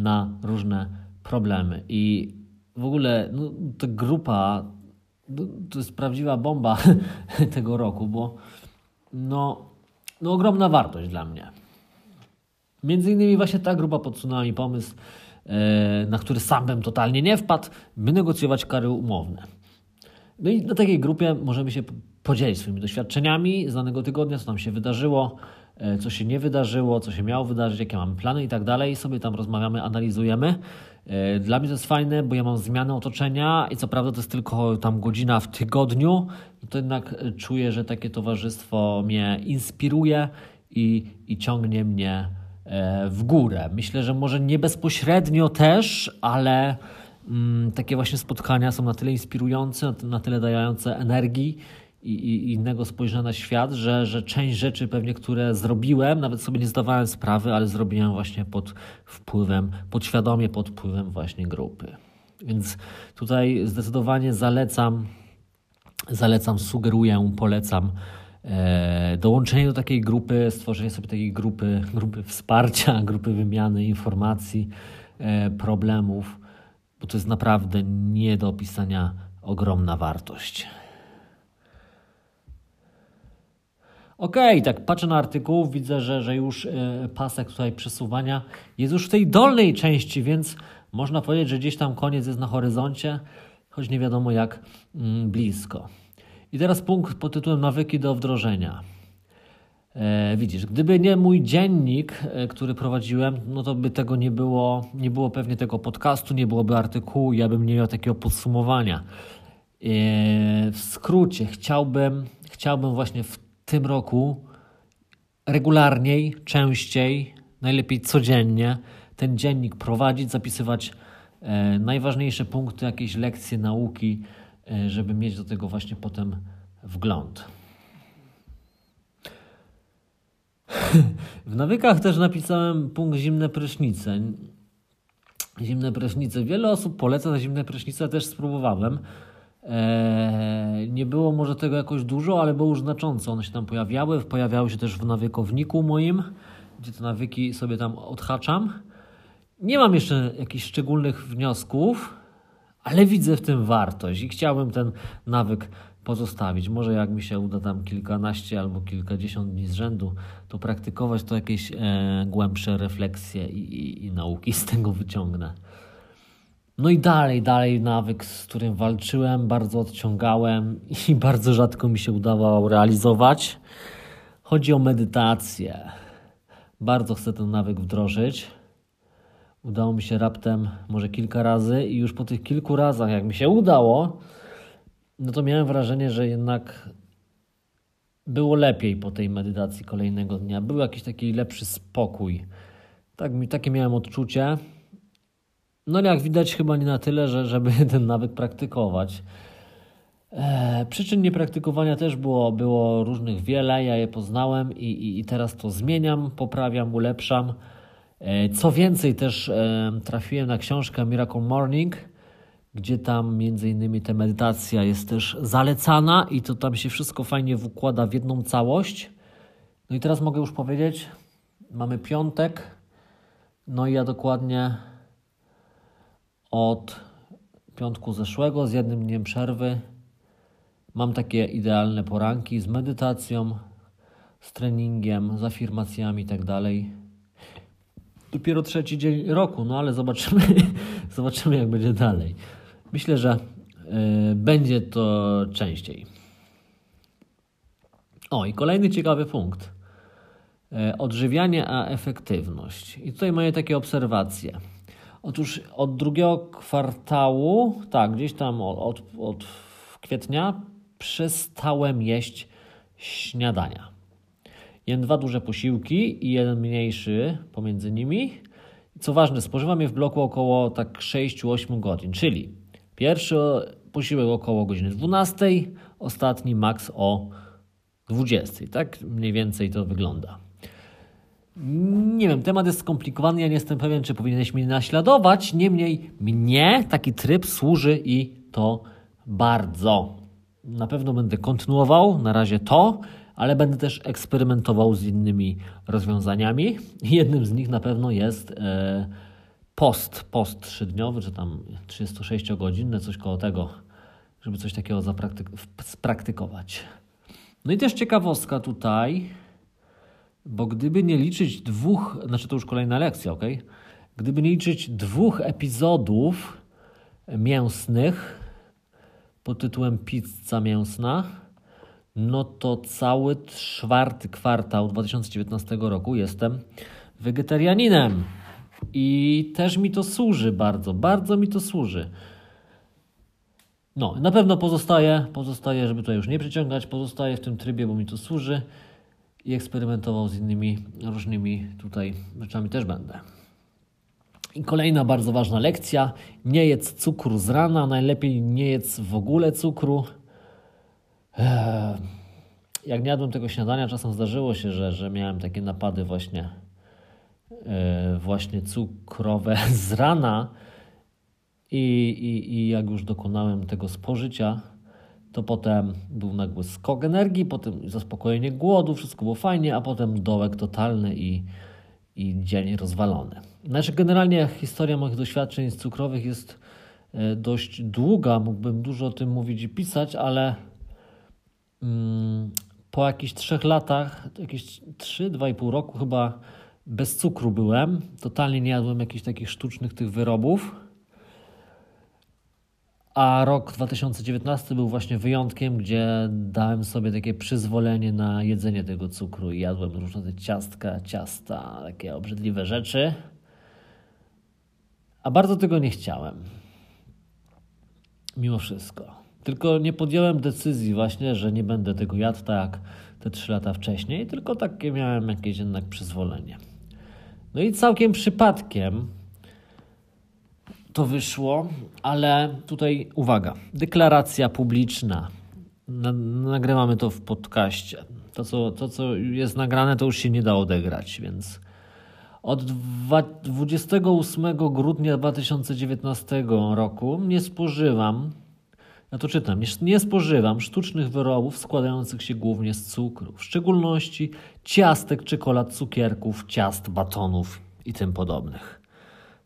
na różne problemy. I w ogóle no, ta grupa no, to jest prawdziwa bomba tego roku, bo no, no ogromna wartość dla mnie. Między innymi właśnie ta grupa podsunęła mi pomysł, e, na który sam bym totalnie nie wpadł, by negocjować kary umowne. No i na takiej grupie możemy się podzielić swoimi doświadczeniami z danego tygodnia, co nam się wydarzyło, co się nie wydarzyło, co się miało wydarzyć, jakie mamy plany i tak dalej. Sobie tam rozmawiamy, analizujemy. E, dla mnie to jest fajne, bo ja mam zmianę otoczenia i co prawda to jest tylko tam godzina w tygodniu, to jednak czuję, że takie towarzystwo mnie inspiruje i, i ciągnie mnie e, w górę. Myślę, że może nie bezpośrednio też, ale mm, takie właśnie spotkania są na tyle inspirujące, na tyle dające energii i, i innego spojrzenia na świat, że, że część rzeczy pewnie, które zrobiłem, nawet sobie nie zdawałem sprawy, ale zrobiłem właśnie pod wpływem, podświadomie pod wpływem właśnie grupy. Więc tutaj zdecydowanie zalecam, zalecam, sugeruję, polecam e, dołączenie do takiej grupy, stworzenie sobie takiej grupy, grupy wsparcia, grupy wymiany informacji, e, problemów, bo to jest naprawdę nie do opisania ogromna wartość. Okej, okay, tak patrzę na artykuł, widzę, że, że już e, pasek tutaj przesuwania jest już w tej dolnej części, więc można powiedzieć, że gdzieś tam koniec jest na horyzoncie, choć nie wiadomo jak mm, blisko. I teraz punkt pod tytułem Nawyki do wdrożenia. E, widzisz, gdyby nie mój dziennik, e, który prowadziłem, no to by tego nie było, nie było pewnie tego podcastu, nie byłoby artykułu, ja bym nie miał takiego podsumowania. E, w skrócie, chciałbym, chciałbym właśnie w tym roku regularniej, częściej, najlepiej codziennie ten dziennik prowadzić, zapisywać e, najważniejsze punkty, jakieś lekcje nauki, e, żeby mieć do tego właśnie potem wgląd. W nawykach też napisałem punkt zimne prysznice. Zimne prysznice. Wiele osób poleca za zimne prysznice, też spróbowałem. Eee, nie było może tego jakoś dużo, ale było już znacząco. One się tam pojawiały. Pojawiały się też w nawykowniku moim, gdzie te nawyki sobie tam odhaczam. Nie mam jeszcze jakichś szczególnych wniosków, ale widzę w tym wartość i chciałbym ten nawyk pozostawić. Może jak mi się uda tam kilkanaście albo kilkadziesiąt dni z rzędu, to praktykować to jakieś e, głębsze refleksje i, i, i nauki z tego wyciągnę. No i dalej, dalej nawyk, z którym walczyłem, bardzo odciągałem i bardzo rzadko mi się udawało realizować. Chodzi o medytację. Bardzo chcę ten nawyk wdrożyć. Udało mi się raptem może kilka razy i już po tych kilku razach, jak mi się udało, no to miałem wrażenie, że jednak było lepiej po tej medytacji kolejnego dnia. Był jakiś taki lepszy spokój. Tak, takie miałem odczucie. No jak widać chyba nie na tyle, że, żeby ten nawyk praktykować. E, przyczyn niepraktykowania też było, było różnych wiele, ja je poznałem i, i, i teraz to zmieniam, poprawiam, ulepszam. E, co więcej, też e, trafiłem na książkę Miracle Morning, gdzie tam między innymi ta medytacja jest też zalecana i to tam się wszystko fajnie wkłada w jedną całość. No i teraz mogę już powiedzieć, mamy piątek, no i ja dokładnie od piątku zeszłego z jednym dniem przerwy mam takie idealne poranki z medytacją, z treningiem, z afirmacjami i tak. Dopiero trzeci dzień roku, no ale zobaczymy, zobaczymy jak będzie dalej. Myślę, że y, będzie to częściej. O, i kolejny ciekawy punkt. Y, odżywianie a efektywność. I tutaj moje takie obserwacje. Otóż od drugiego kwartału, tak, gdzieś tam od, od kwietnia, przestałem jeść śniadania. Jem dwa duże posiłki i jeden mniejszy pomiędzy nimi. Co ważne, spożywam je w bloku około tak 6-8 godzin, czyli pierwszy posiłek około godziny 12, ostatni maks o 20. Tak mniej więcej to wygląda. Nie wiem, temat jest skomplikowany, ja nie jestem pewien, czy powinieneś mnie naśladować. Niemniej mnie taki tryb służy i to bardzo. Na pewno będę kontynuował na razie to, ale będę też eksperymentował z innymi rozwiązaniami. Jednym z nich na pewno jest e, post, post trzydniowy, czy tam 36-godzinny, coś koło tego, żeby coś takiego spraktykować. No i też ciekawostka tutaj bo gdyby nie liczyć dwóch, znaczy to już kolejna lekcja, ok? Gdyby nie liczyć dwóch epizodów mięsnych pod tytułem Pizza Mięsna, no to cały czwarty kwartał 2019 roku jestem wegetarianinem. I też mi to służy bardzo, bardzo mi to służy. No, na pewno pozostaje, pozostaje, żeby to już nie przyciągać, pozostaje w tym trybie, bo mi to służy i eksperymentował z innymi różnymi tutaj rzeczami też będę. I kolejna bardzo ważna lekcja: nie jedz cukru z rana, najlepiej nie jedz w ogóle cukru. jak nie jadłem tego śniadania, czasem zdarzyło się, że, że miałem takie napady właśnie, e, właśnie cukrowe z rana i, i, i jak już dokonałem tego spożycia, to potem był nagły skok energii, potem zaspokojenie głodu, wszystko było fajnie, a potem dołek totalny i, i dzień rozwalony. Znaczy generalnie historia moich doświadczeń cukrowych jest e, dość długa, mógłbym dużo o tym mówić i pisać, ale mm, po jakichś trzech latach, jakieś trzy, dwa i pół roku chyba bez cukru byłem. Totalnie nie jadłem jakichś takich sztucznych tych wyrobów. A rok 2019 był właśnie wyjątkiem, gdzie dałem sobie takie przyzwolenie na jedzenie tego cukru i jadłem różne te ciastka, ciasta, takie obrzydliwe rzeczy. A bardzo tego nie chciałem. Mimo wszystko. Tylko nie podjąłem decyzji właśnie, że nie będę tego jadł tak te trzy lata wcześniej, tylko takie miałem jakieś jednak przyzwolenie. No i całkiem przypadkiem to wyszło, ale tutaj uwaga, deklaracja publiczna. Nagrywamy to w podcaście. To co, to, co jest nagrane, to już się nie da odegrać, więc od 28 grudnia 2019 roku nie spożywam ja to czytam. Nie, spożywam sztucznych wyrobów składających się głównie z cukru, w szczególności ciastek, czekolad, cukierków, ciast, batonów i tym podobnych.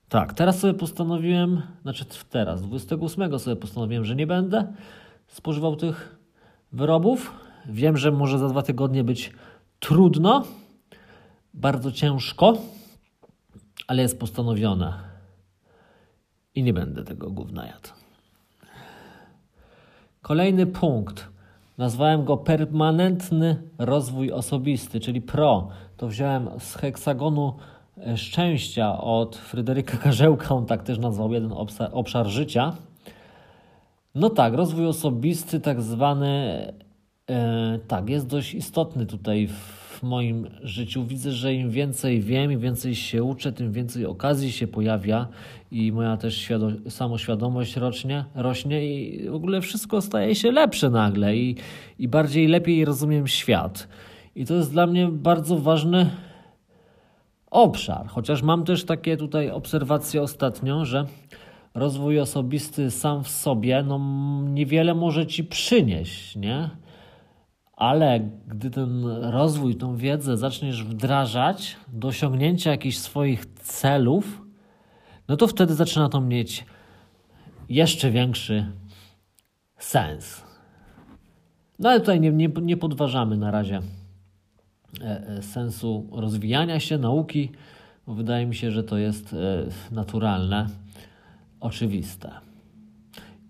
Tak, teraz sobie postanowiłem, znaczy teraz, 28 sobie postanowiłem, że nie będę spożywał tych wyrobów. Wiem, że może za dwa tygodnie być trudno, bardzo ciężko, ale jest postanowione i nie będę tego gówna jadł. Kolejny punkt. Nazwałem go permanentny rozwój osobisty, czyli PRO. To wziąłem z heksagonu szczęścia od Fryderyka Karzełka. On tak też nazwał jeden obszar życia. No tak, rozwój osobisty, tak zwany, e, tak, jest dość istotny tutaj w moim życiu. Widzę, że im więcej wiem, im więcej się uczę, tym więcej okazji się pojawia i moja też samoświadomość rośnie, rośnie i w ogóle wszystko staje się lepsze nagle i, i bardziej lepiej rozumiem świat. I to jest dla mnie bardzo ważny obszar. Chociaż mam też takie tutaj obserwacje ostatnio, że rozwój osobisty sam w sobie no, niewiele może ci przynieść, nie? ale gdy ten rozwój, tą wiedzę zaczniesz wdrażać do osiągnięcia jakichś swoich celów, no to wtedy zaczyna to mieć jeszcze większy sens. No ale tutaj nie, nie, nie podważamy na razie sensu rozwijania się, nauki, wydaje mi się, że to jest e, naturalne, oczywiste.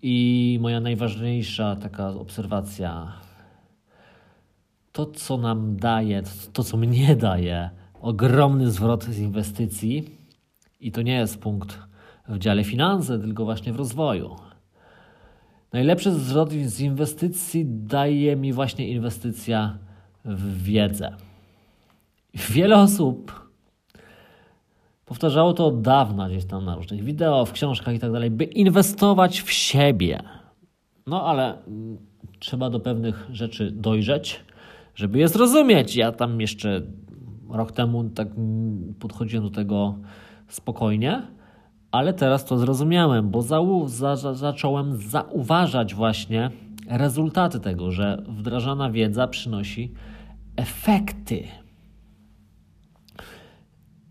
I moja najważniejsza taka obserwacja to, co nam daje, to, co mnie daje ogromny zwrot z inwestycji, i to nie jest punkt w dziale finanse, tylko właśnie w rozwoju. Najlepszy zwrot z inwestycji daje mi właśnie inwestycja w wiedzę. Wiele osób powtarzało to od dawna gdzieś tam na różnych wideo, w książkach i tak dalej, by inwestować w siebie. No ale trzeba do pewnych rzeczy dojrzeć, żeby je zrozumieć. Ja tam jeszcze rok temu tak podchodziłem do tego spokojnie, ale teraz to zrozumiałem, bo za zacząłem zauważać właśnie rezultaty tego, że wdrażana wiedza przynosi efekty.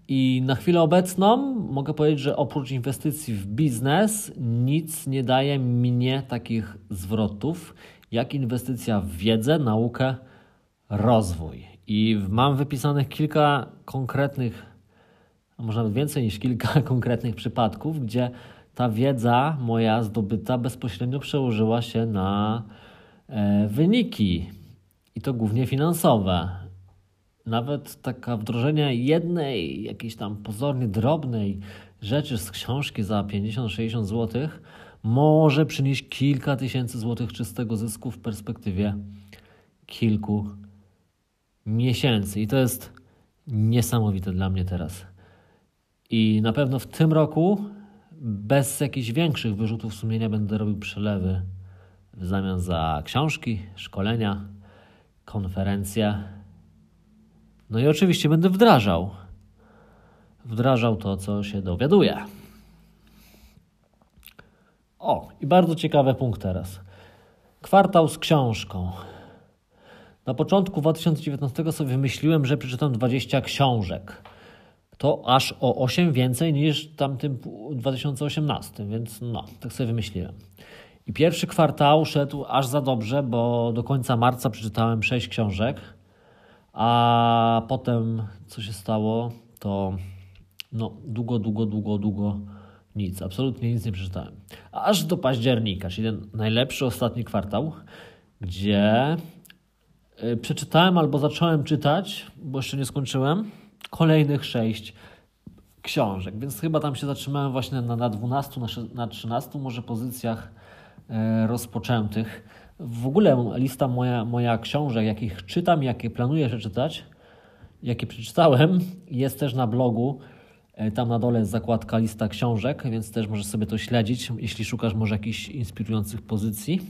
I na chwilę obecną mogę powiedzieć, że oprócz inwestycji w biznes nic nie daje mnie takich zwrotów, jak inwestycja w wiedzę, naukę, rozwój. I mam wypisanych kilka konkretnych, a może nawet więcej niż kilka konkretnych przypadków, gdzie ta wiedza moja zdobyta bezpośrednio przełożyła się na e, wyniki i to głównie finansowe. Nawet taka wdrożenie jednej jakiejś tam pozornie drobnej rzeczy z książki za 50-60 zł może przynieść kilka tysięcy złotych czystego zysku w perspektywie kilku miesięcy. I to jest niesamowite dla mnie teraz. I na pewno w tym roku bez jakichś większych wyrzutów sumienia będę robił przelewy w zamian za książki, szkolenia, konferencje. No i oczywiście będę wdrażał. Wdrażał to, co się dowiaduję. O, i bardzo ciekawy punkt teraz. Kwartał z książką. Na początku 2019 sobie wymyśliłem, że przeczytam 20 książek. To aż o 8 więcej niż w tamtym 2018, więc no, tak sobie wymyśliłem. I pierwszy kwartał szedł aż za dobrze, bo do końca marca przeczytałem 6 książek, a potem co się stało, to no, długo, długo, długo, długo nic, absolutnie nic nie przeczytałem. Aż do października, czyli ten najlepszy ostatni kwartał, gdzie y, przeczytałem albo zacząłem czytać, bo jeszcze nie skończyłem, kolejnych sześć książek, więc chyba tam się zatrzymałem właśnie na, na 12, na, na 13 może pozycjach e, rozpoczętych. W ogóle lista moja, moja książek, jakich czytam, jakie planuję przeczytać, jakie przeczytałem, jest też na blogu E, tam na dole jest zakładka lista książek, więc też możesz sobie to śledzić, jeśli szukasz może jakichś inspirujących pozycji.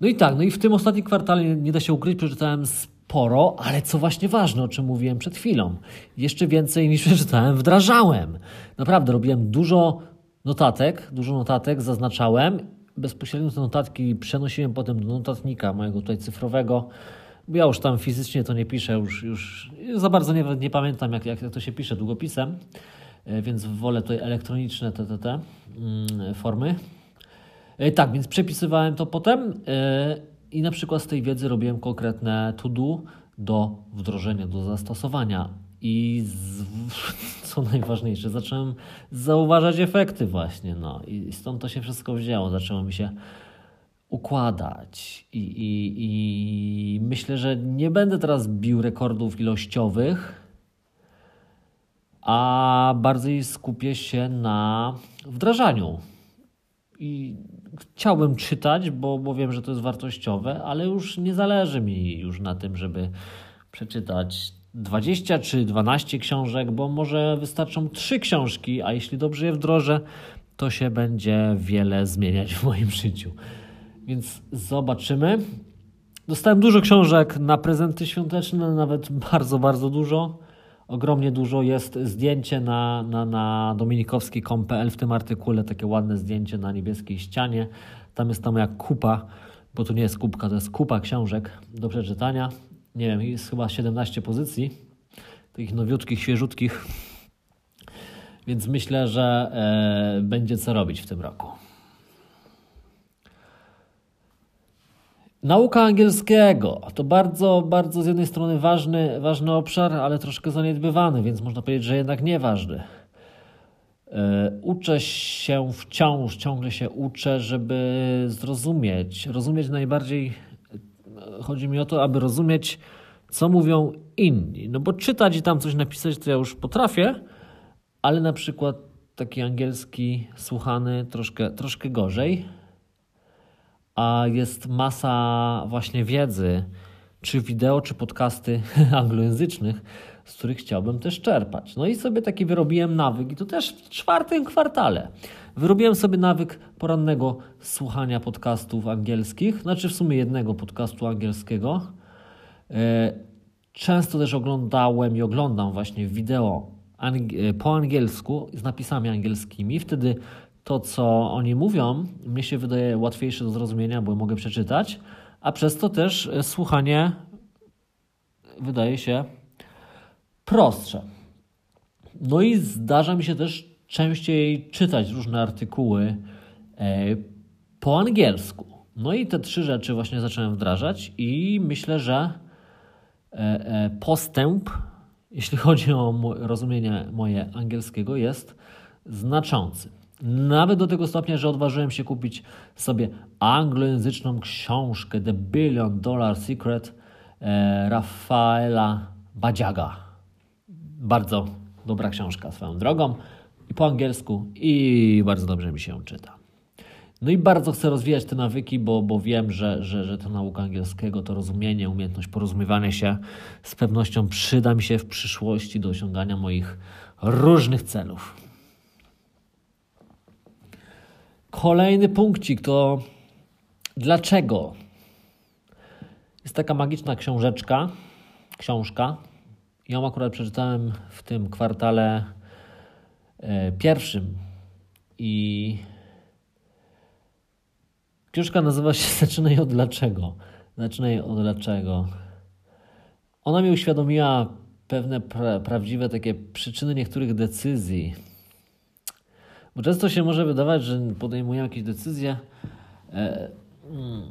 No i tak, no i w tym ostatnim kwartale nie da się ukryć, przeczytałem sporo, ale co właśnie ważne, o czym mówiłem przed chwilą, jeszcze więcej niż przeczytałem, wdrażałem. Naprawdę robiłem dużo notatek, dużo notatek zaznaczałem, bezpośrednio te notatki przenosiłem potem do notatnika mojego tutaj cyfrowego, ja już tam fizycznie to nie piszę, już, już za bardzo nie, nie pamiętam, jak, jak to się pisze długopisem, e, więc wolę tutaj elektroniczne te, te, te mm, formy. E, tak, więc przepisywałem to potem e, i na przykład z tej wiedzy robiłem konkretne to-do do wdrożenia, do zastosowania. I z, co najważniejsze, zacząłem zauważać efekty właśnie. No. I stąd to się wszystko wzięło. Zaczęło mi się układać. I, i, I myślę, że nie będę teraz bił rekordów ilościowych, a bardziej skupię się na wdrażaniu. I chciałbym czytać, bo, bo wiem, że to jest wartościowe, ale już nie zależy mi już na tym, żeby przeczytać 20 czy 12 książek, bo może wystarczą 3 książki, a jeśli dobrze je wdrożę, to się będzie wiele zmieniać w moim życiu. Więc zobaczymy. Dostałem dużo książek na prezenty świąteczne, nawet bardzo, bardzo dużo. Ogromnie dużo jest zdjęcie na, na, na dominikowski.pl w tym artykule, takie ładne zdjęcie na niebieskiej ścianie. Tam jest tam jak kupa, bo to nie jest kubka, to jest kupa książek do przeczytania. Nie wiem, jest chyba 17 pozycji, takich nowiutkich, świeżutkich. Więc myślę, że e, będzie co robić w tym roku. Nauka angielskiego to bardzo, bardzo z jednej strony ważny, ważny obszar, ale troszkę zaniedbywany, więc można powiedzieć, że jednak nieważny. E, uczę się wciąż, ciągle się uczę, żeby zrozumieć. Rozumieć najbardziej, chodzi mi o to, aby rozumieć, co mówią inni. No bo czytać i tam coś napisać to ja już potrafię, ale na przykład taki angielski słuchany troszkę, troszkę gorzej a jest masa właśnie wiedzy, czy wideo, czy podcasty anglojęzycznych, z których chciałbym też czerpać. No i sobie taki wyrobiłem nawyk, i to też w czwartym kwartale. Wyrobiłem sobie nawyk porannego słuchania podcastów angielskich, znaczy w sumie jednego podcastu angielskiego. E, często też oglądałem i oglądam właśnie wideo e, po angielsku z napisami angielskimi. Wtedy to, co oni mówią, mnie się wydaje łatwiejsze do zrozumienia, bo mogę przeczytać, a przez to też e, słuchanie wydaje się prostsze. No i zdarza mi się też częściej czytać różne artykuły e, po angielsku. No i te trzy rzeczy właśnie zacząłem wdrażać i myślę, że e, postęp, jeśli chodzi o rozumienie moje angielskiego, jest znaczący. Nawet do tego stopnia, że odważyłem się kupić sobie anglojęzyczną książkę The Billion Dollar Secret e, Rafaela Badziaga. Bardzo dobra książka swoją drogą i po angielsku i bardzo dobrze mi się czyta. No i bardzo chcę rozwijać te nawyki, bo, bo wiem, że, że, że ta nauka angielskiego, to rozumienie, umiejętność porozumiewania się z pewnością przyda mi się w przyszłości do osiągania moich różnych celów. Kolejny punkcik to dlaczego? Jest taka magiczna książeczka, książka. Ją akurat przeczytałem w tym kwartale e, pierwszym i książka nazywa się Zaczynaj od dlaczego. Zaczynaj od dlaczego. Ona mi uświadomiła pewne pra prawdziwe takie przyczyny niektórych decyzji. Bo często się może wydawać, że podejmujemy jakieś decyzje e, mm,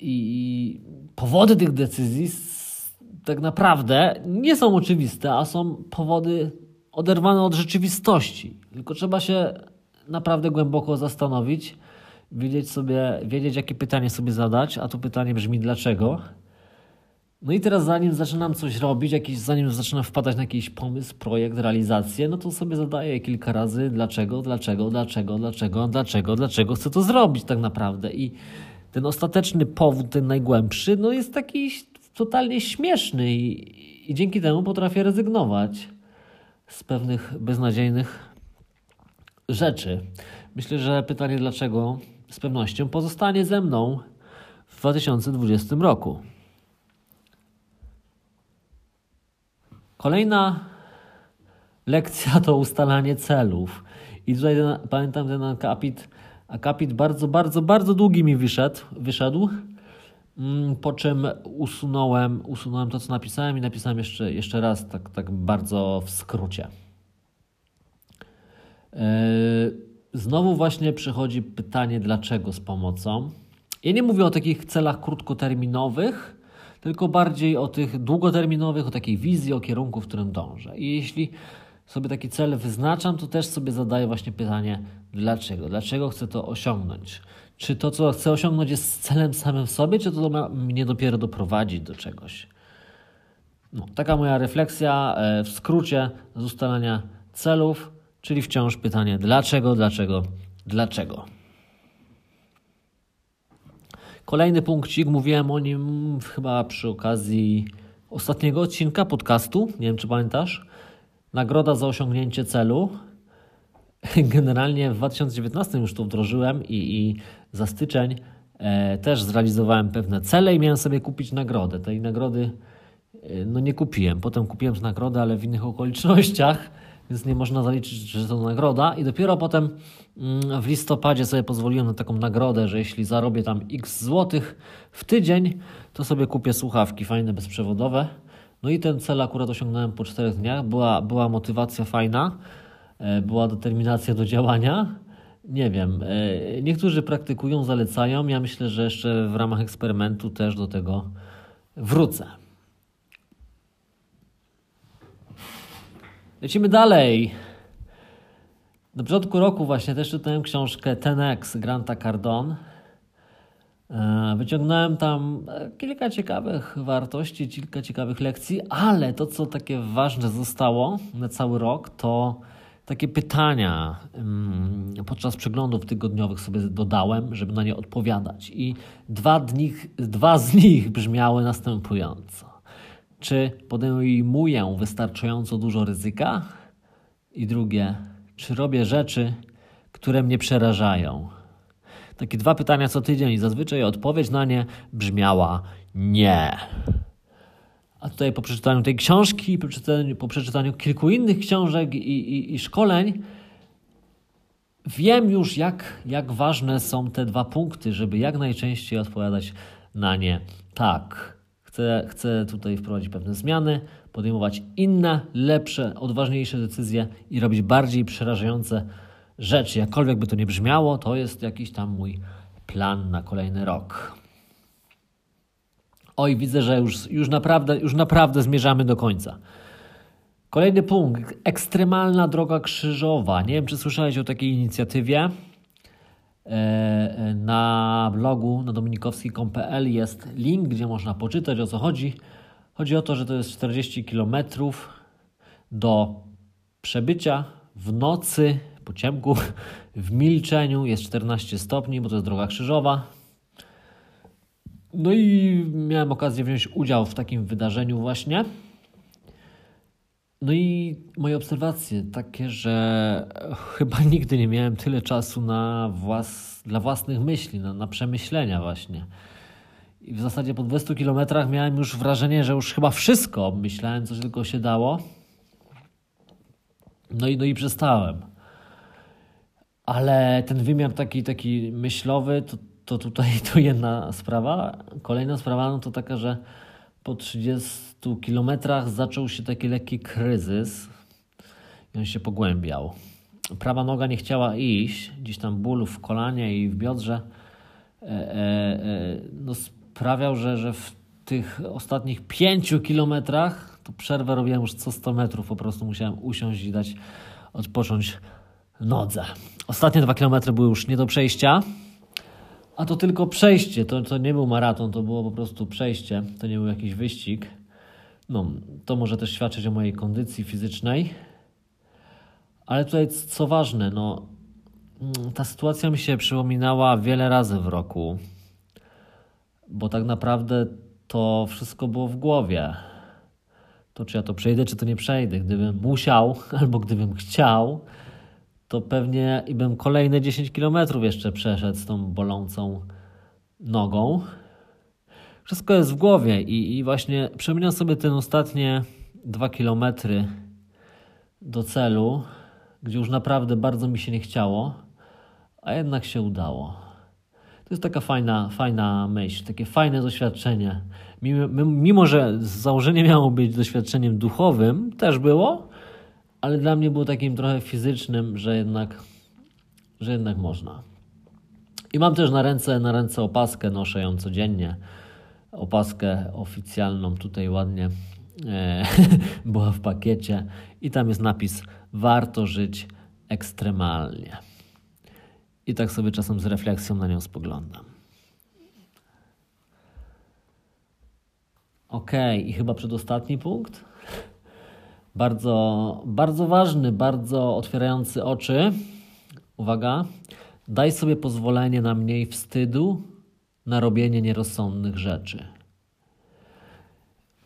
i powody tych decyzji tak naprawdę nie są oczywiste, a są powody oderwane od rzeczywistości. Tylko trzeba się naprawdę głęboko zastanowić, wiedzieć sobie, wiedzieć jakie pytanie sobie zadać, a to pytanie brzmi dlaczego. No i teraz zanim zaczynam coś robić, jakiś, zanim zaczynam wpadać na jakiś pomysł, projekt, realizację, no to sobie zadaję kilka razy dlaczego, dlaczego, dlaczego, dlaczego, dlaczego, dlaczego chcę to zrobić tak naprawdę. I ten ostateczny powód, ten najgłębszy, no jest taki totalnie śmieszny i, i dzięki temu potrafię rezygnować z pewnych beznadziejnych rzeczy. Myślę, że pytanie dlaczego z pewnością pozostanie ze mną w 2020 roku. Kolejna lekcja to ustalanie celów. I tutaj pamiętam ten akapit, akapit bardzo, bardzo, bardzo długi mi wyszedł, wyszedł mm, po czym usunąłem, usunąłem to, co napisałem i napisałem jeszcze, jeszcze raz, tak, tak bardzo w skrócie. Yy, znowu właśnie przychodzi pytanie, dlaczego z pomocą. Ja nie mówię o takich celach krótkoterminowych, tylko bardziej o tych długoterminowych, o takiej wizji, o kierunku, w którym dążę. I jeśli sobie taki cel wyznaczam, to też sobie zadaję właśnie pytanie, dlaczego? Dlaczego chcę to osiągnąć? Czy to, co chcę osiągnąć, jest celem samym w sobie, czy to ma mnie dopiero doprowadzić do czegoś? No, taka moja refleksja e, w skrócie z ustalania celów, czyli wciąż pytanie, dlaczego, dlaczego, dlaczego. Kolejny punkcik, mówiłem o nim chyba przy okazji ostatniego odcinka podcastu. Nie wiem, czy pamiętasz. Nagroda za osiągnięcie celu. Generalnie w 2019 już to wdrożyłem i, i za styczeń e, też zrealizowałem pewne cele i miałem sobie kupić nagrodę. Tej nagrody e, no nie kupiłem. Potem kupiłem nagrodę, ale w innych okolicznościach więc nie można zaliczyć, że to nagroda. I dopiero potem mm, w listopadzie sobie pozwoliłem na taką nagrodę, że jeśli zarobię tam x złotych w tydzień, to sobie kupię słuchawki fajne, bezprzewodowe. No i ten cel akurat osiągnąłem po czterech dniach. Była, była motywacja fajna, e, była determinacja do działania. Nie wiem, e, niektórzy praktykują, zalecają. Ja myślę, że jeszcze w ramach eksperymentu też do tego wrócę. Lecimy dalej. Na początku roku właśnie też czytałem książkę Tenex Granta Cardone. E, wyciągnąłem tam e, kilka ciekawych wartości, kilka ciekawych lekcji, ale to, co takie ważne zostało na cały rok, to takie pytania mm, podczas przeglądów tygodniowych sobie dodałem, żeby na nie odpowiadać. I dwa, dni, dwa z nich brzmiały następująco. Czy podejmuję wystarczająco dużo ryzyka? I drugie, czy robię rzeczy, które mnie przerażają? Takie dwa pytania co tydzień i zazwyczaj odpowiedź na nie brzmiała nie. A tutaj po przeczytaniu tej książki, po przeczytaniu, po przeczytaniu kilku innych książek i, i, i szkoleń, wiem już, jak, jak ważne są te dwa punkty, żeby jak najczęściej odpowiadać na nie tak. Chcę, chcę tutaj wprowadzić pewne zmiany, podejmować inne, lepsze, odważniejsze decyzje i robić bardziej przerażające rzeczy. Jakkolwiek by to nie brzmiało, to jest jakiś tam mój plan na kolejny rok. Oj, widzę, że już, już, naprawdę, już naprawdę zmierzamy do końca. Kolejny punkt. Ekstremalna droga krzyżowa. Nie wiem, czy słyszałeś o takiej inicjatywie. E, na blogu na dominikowski.pl jest link, gdzie można poczytać o co chodzi. Chodzi o to, że to jest 40 km do przebycia w nocy, po ciemku, w milczeniu. Jest 14 stopni, bo to jest droga krzyżowa. No i miałem okazję wziąć udział w takim wydarzeniu właśnie. No i moje obserwacje takie, że chyba nigdy nie miałem tyle czasu na włas dla własnych myśli, na, na przemyślenia właśnie. I w zasadzie po 200 kilometrach miałem już wrażenie, że już chyba wszystko myślałem, co tylko się dało. No i, no i przestałem. Ale ten wymiar taki, taki myślowy, to, to tutaj to jedna sprawa. Kolejna sprawa no to taka, że po 30 kilometrach zaczął się taki lekki kryzys i on się pogłębiał. Prawa noga nie chciała iść, gdzieś tam ból w kolanie i w biodrze e, e, e, no sprawiał, że, że w tych ostatnich 5 kilometrach to przerwę robiłem już co 100 metrów, po prostu musiałem usiąść i dać odpocząć nodze. Ostatnie dwa kilometry były już nie do przejścia, a to tylko przejście, to, to nie był maraton, to było po prostu przejście, to nie był jakiś wyścig. No, to może też świadczyć o mojej kondycji fizycznej. Ale tutaj, co ważne, no, mm, ta sytuacja mi się przypominała wiele razy w roku, bo tak naprawdę to wszystko było w głowie. To czy ja to przejdę, czy to nie przejdę. Gdybym musiał, albo gdybym chciał, to pewnie i bym kolejne 10 kilometrów jeszcze przeszedł z tą bolącą nogą. Wszystko jest w głowie i, i właśnie przypominam sobie ten ostatnie 2 kilometry do celu, gdzie już naprawdę bardzo mi się nie chciało, a jednak się udało. To jest taka fajna, fajna myśl, takie fajne doświadczenie. Mimo, mimo, że założenie miało być doświadczeniem duchowym, też było, ale dla mnie było takim trochę fizycznym, że jednak, że jednak można. I mam też na ręce, na ręce opaskę, noszę ją codziennie. Opaskę oficjalną, tutaj ładnie e, była w pakiecie i tam jest napis warto żyć ekstremalnie. I tak sobie czasem z refleksją na nią spoglądam. Ok, i chyba przedostatni punkt. Bardzo, bardzo ważny, bardzo otwierający oczy. Uwaga. Daj sobie pozwolenie na mniej wstydu, na robienie nierozsądnych rzeczy.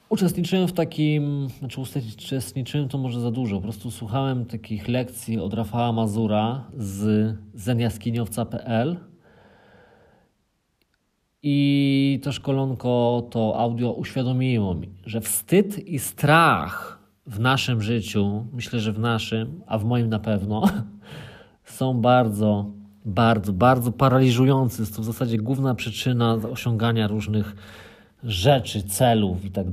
Uczestniczyłem w takim, znaczy uczestniczyłem to może za dużo, po prostu słuchałem takich lekcji od Rafała Mazura z zeniaskiniowca.pl i to szkolonko, to audio uświadomiło mi, że wstyd i strach w naszym życiu, myślę, że w naszym, a w moim na pewno, są bardzo, bardzo, bardzo paraliżujące. Jest to w zasadzie główna przyczyna osiągania różnych rzeczy, celów i tak.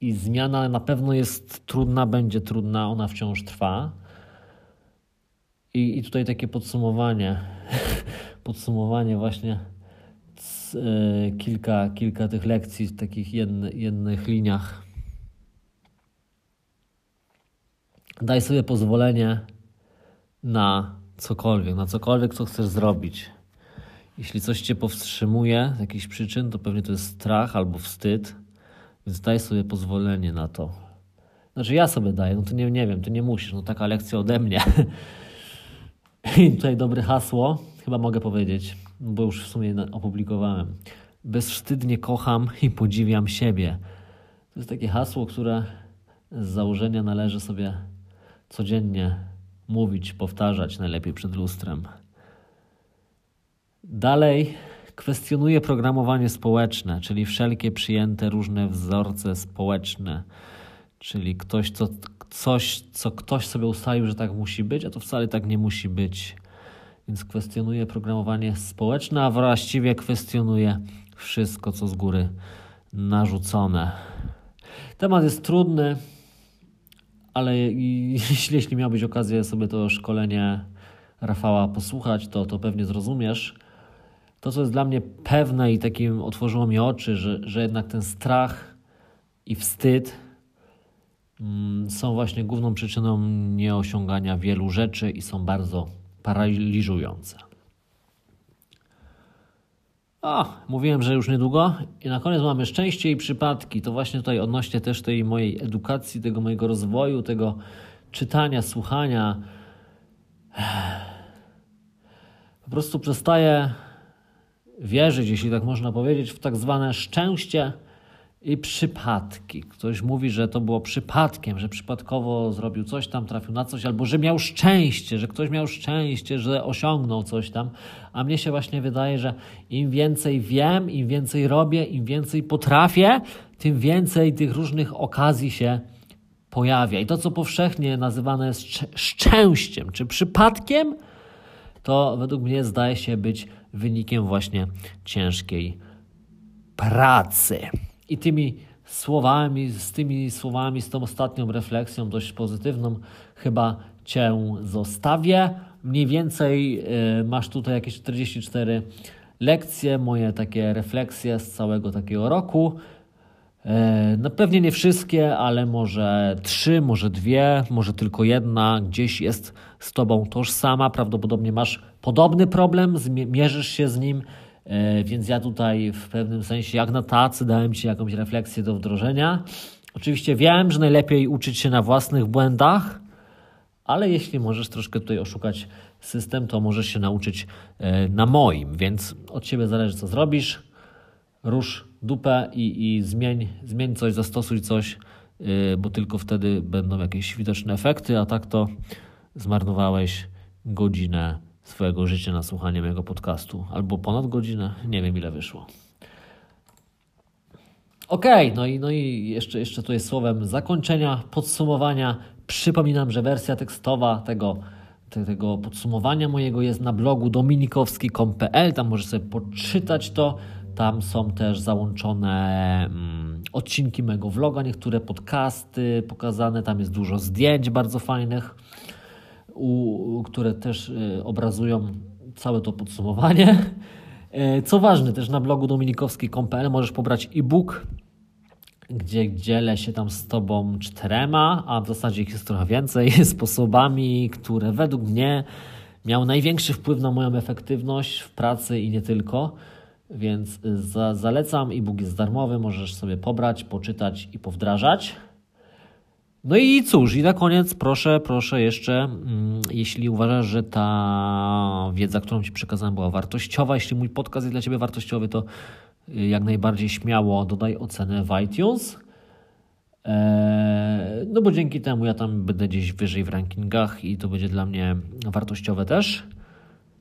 I zmiana na pewno jest trudna, będzie trudna, ona wciąż trwa. I, i tutaj takie podsumowanie, podsumowanie właśnie y, kilka, kilka tych lekcji w takich jedny, jednych liniach. Daj sobie pozwolenie na cokolwiek, na cokolwiek, co chcesz zrobić. Jeśli coś cię powstrzymuje z jakichś przyczyn, to pewnie to jest strach albo wstyd, więc daj sobie pozwolenie na to. Znaczy ja sobie daję, no to nie, nie wiem, to nie musisz, no taka lekcja ode mnie. I tutaj dobre hasło, chyba mogę powiedzieć, bo już w sumie opublikowałem. Bezwstydnie kocham i podziwiam siebie. To jest takie hasło, które z założenia należy sobie codziennie mówić, powtarzać, najlepiej przed lustrem. Dalej kwestionuje programowanie społeczne, czyli wszelkie przyjęte różne wzorce społeczne, czyli ktoś, co, coś, co ktoś sobie ustalił, że tak musi być, a to wcale tak nie musi być. Więc kwestionuje programowanie społeczne, a właściwie kwestionuje wszystko, co z góry narzucone. Temat jest trudny, ale jeśli, jeśli miałbyś okazję sobie to szkolenie Rafała posłuchać, to, to pewnie zrozumiesz. To, co jest dla mnie pewne i takim otworzyło mi oczy, że, że jednak ten strach i wstyd mm, są właśnie główną przyczyną nieosiągania wielu rzeczy i są bardzo paraliżujące. O, mówiłem, że już niedługo. I na koniec mamy szczęście i przypadki. To właśnie tutaj odnośnie też tej mojej edukacji, tego mojego rozwoju, tego czytania, słuchania. Po prostu przestaję wierzyć, jeśli tak można powiedzieć, w tak zwane szczęście i przypadki. Ktoś mówi, że to było przypadkiem, że przypadkowo zrobił coś tam, trafił na coś, albo że miał szczęście, że ktoś miał szczęście, że osiągnął coś tam. A mnie się właśnie wydaje, że im więcej wiem, im więcej robię, im więcej potrafię, tym więcej tych różnych okazji się pojawia. I to, co powszechnie nazywane jest szczęściem czy przypadkiem, to według mnie zdaje się być wynikiem właśnie ciężkiej pracy. I tymi słowami, z tymi słowami, z tą ostatnią refleksją, dość pozytywną, chyba Cię zostawię. Mniej więcej y, masz tutaj jakieś 44 lekcje, moje takie refleksje z całego takiego roku. E, no pewnie nie wszystkie, ale może trzy, może dwie, może tylko jedna gdzieś jest z Tobą tożsama. Prawdopodobnie masz podobny problem, mierzysz się z nim, e, więc ja tutaj w pewnym sensie, jak na tacy, dałem Ci jakąś refleksję do wdrożenia. Oczywiście wiem, że najlepiej uczyć się na własnych błędach, ale jeśli możesz troszkę tutaj oszukać system, to możesz się nauczyć e, na moim, więc od Ciebie zależy, co zrobisz. Rusz dupę i, i zmień, zmień coś, zastosuj coś, yy, bo tylko wtedy będą jakieś widoczne efekty, a tak to zmarnowałeś godzinę swojego życia na słuchanie mojego podcastu, albo ponad godzinę, nie wiem ile wyszło. Okej, okay, no i, no i jeszcze, jeszcze tutaj słowem zakończenia, podsumowania. Przypominam, że wersja tekstowa tego, tego podsumowania mojego jest na blogu dominikowski.pl. Tam możesz sobie poczytać to. Tam są też załączone mm, odcinki mego vloga, niektóre podcasty pokazane. Tam jest dużo zdjęć bardzo fajnych, u, które też y, obrazują całe to podsumowanie. E, co ważne, też na blogu dominikowski.pl możesz pobrać e-book, gdzie dzielę się tam z Tobą czterema, a w zasadzie ich jest trochę więcej, sposobami, które według mnie miały największy wpływ na moją efektywność w pracy i nie tylko. Więc za, zalecam, e-book jest darmowy, możesz sobie pobrać, poczytać i powdrażać. No i cóż, i na koniec proszę, proszę jeszcze, mm, jeśli uważasz, że ta wiedza, którą Ci przekazałem była wartościowa, jeśli mój podcast jest dla Ciebie wartościowy, to y, jak najbardziej śmiało dodaj ocenę w iTunes. Eee, no bo dzięki temu ja tam będę gdzieś wyżej w rankingach i to będzie dla mnie wartościowe też.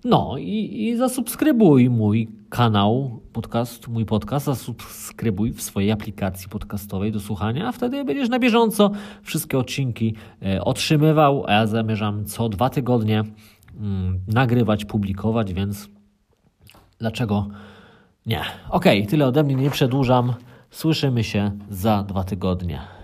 No i, i zasubskrybuj mój kanał, podcast, mój podcast, zasubskrybuj w swojej aplikacji podcastowej do słuchania, a wtedy będziesz na bieżąco wszystkie odcinki e, otrzymywał, a ja zamierzam co dwa tygodnie mm, nagrywać, publikować, więc dlaczego nie? Okej, okay, tyle ode mnie, nie przedłużam. Słyszymy się za dwa tygodnie.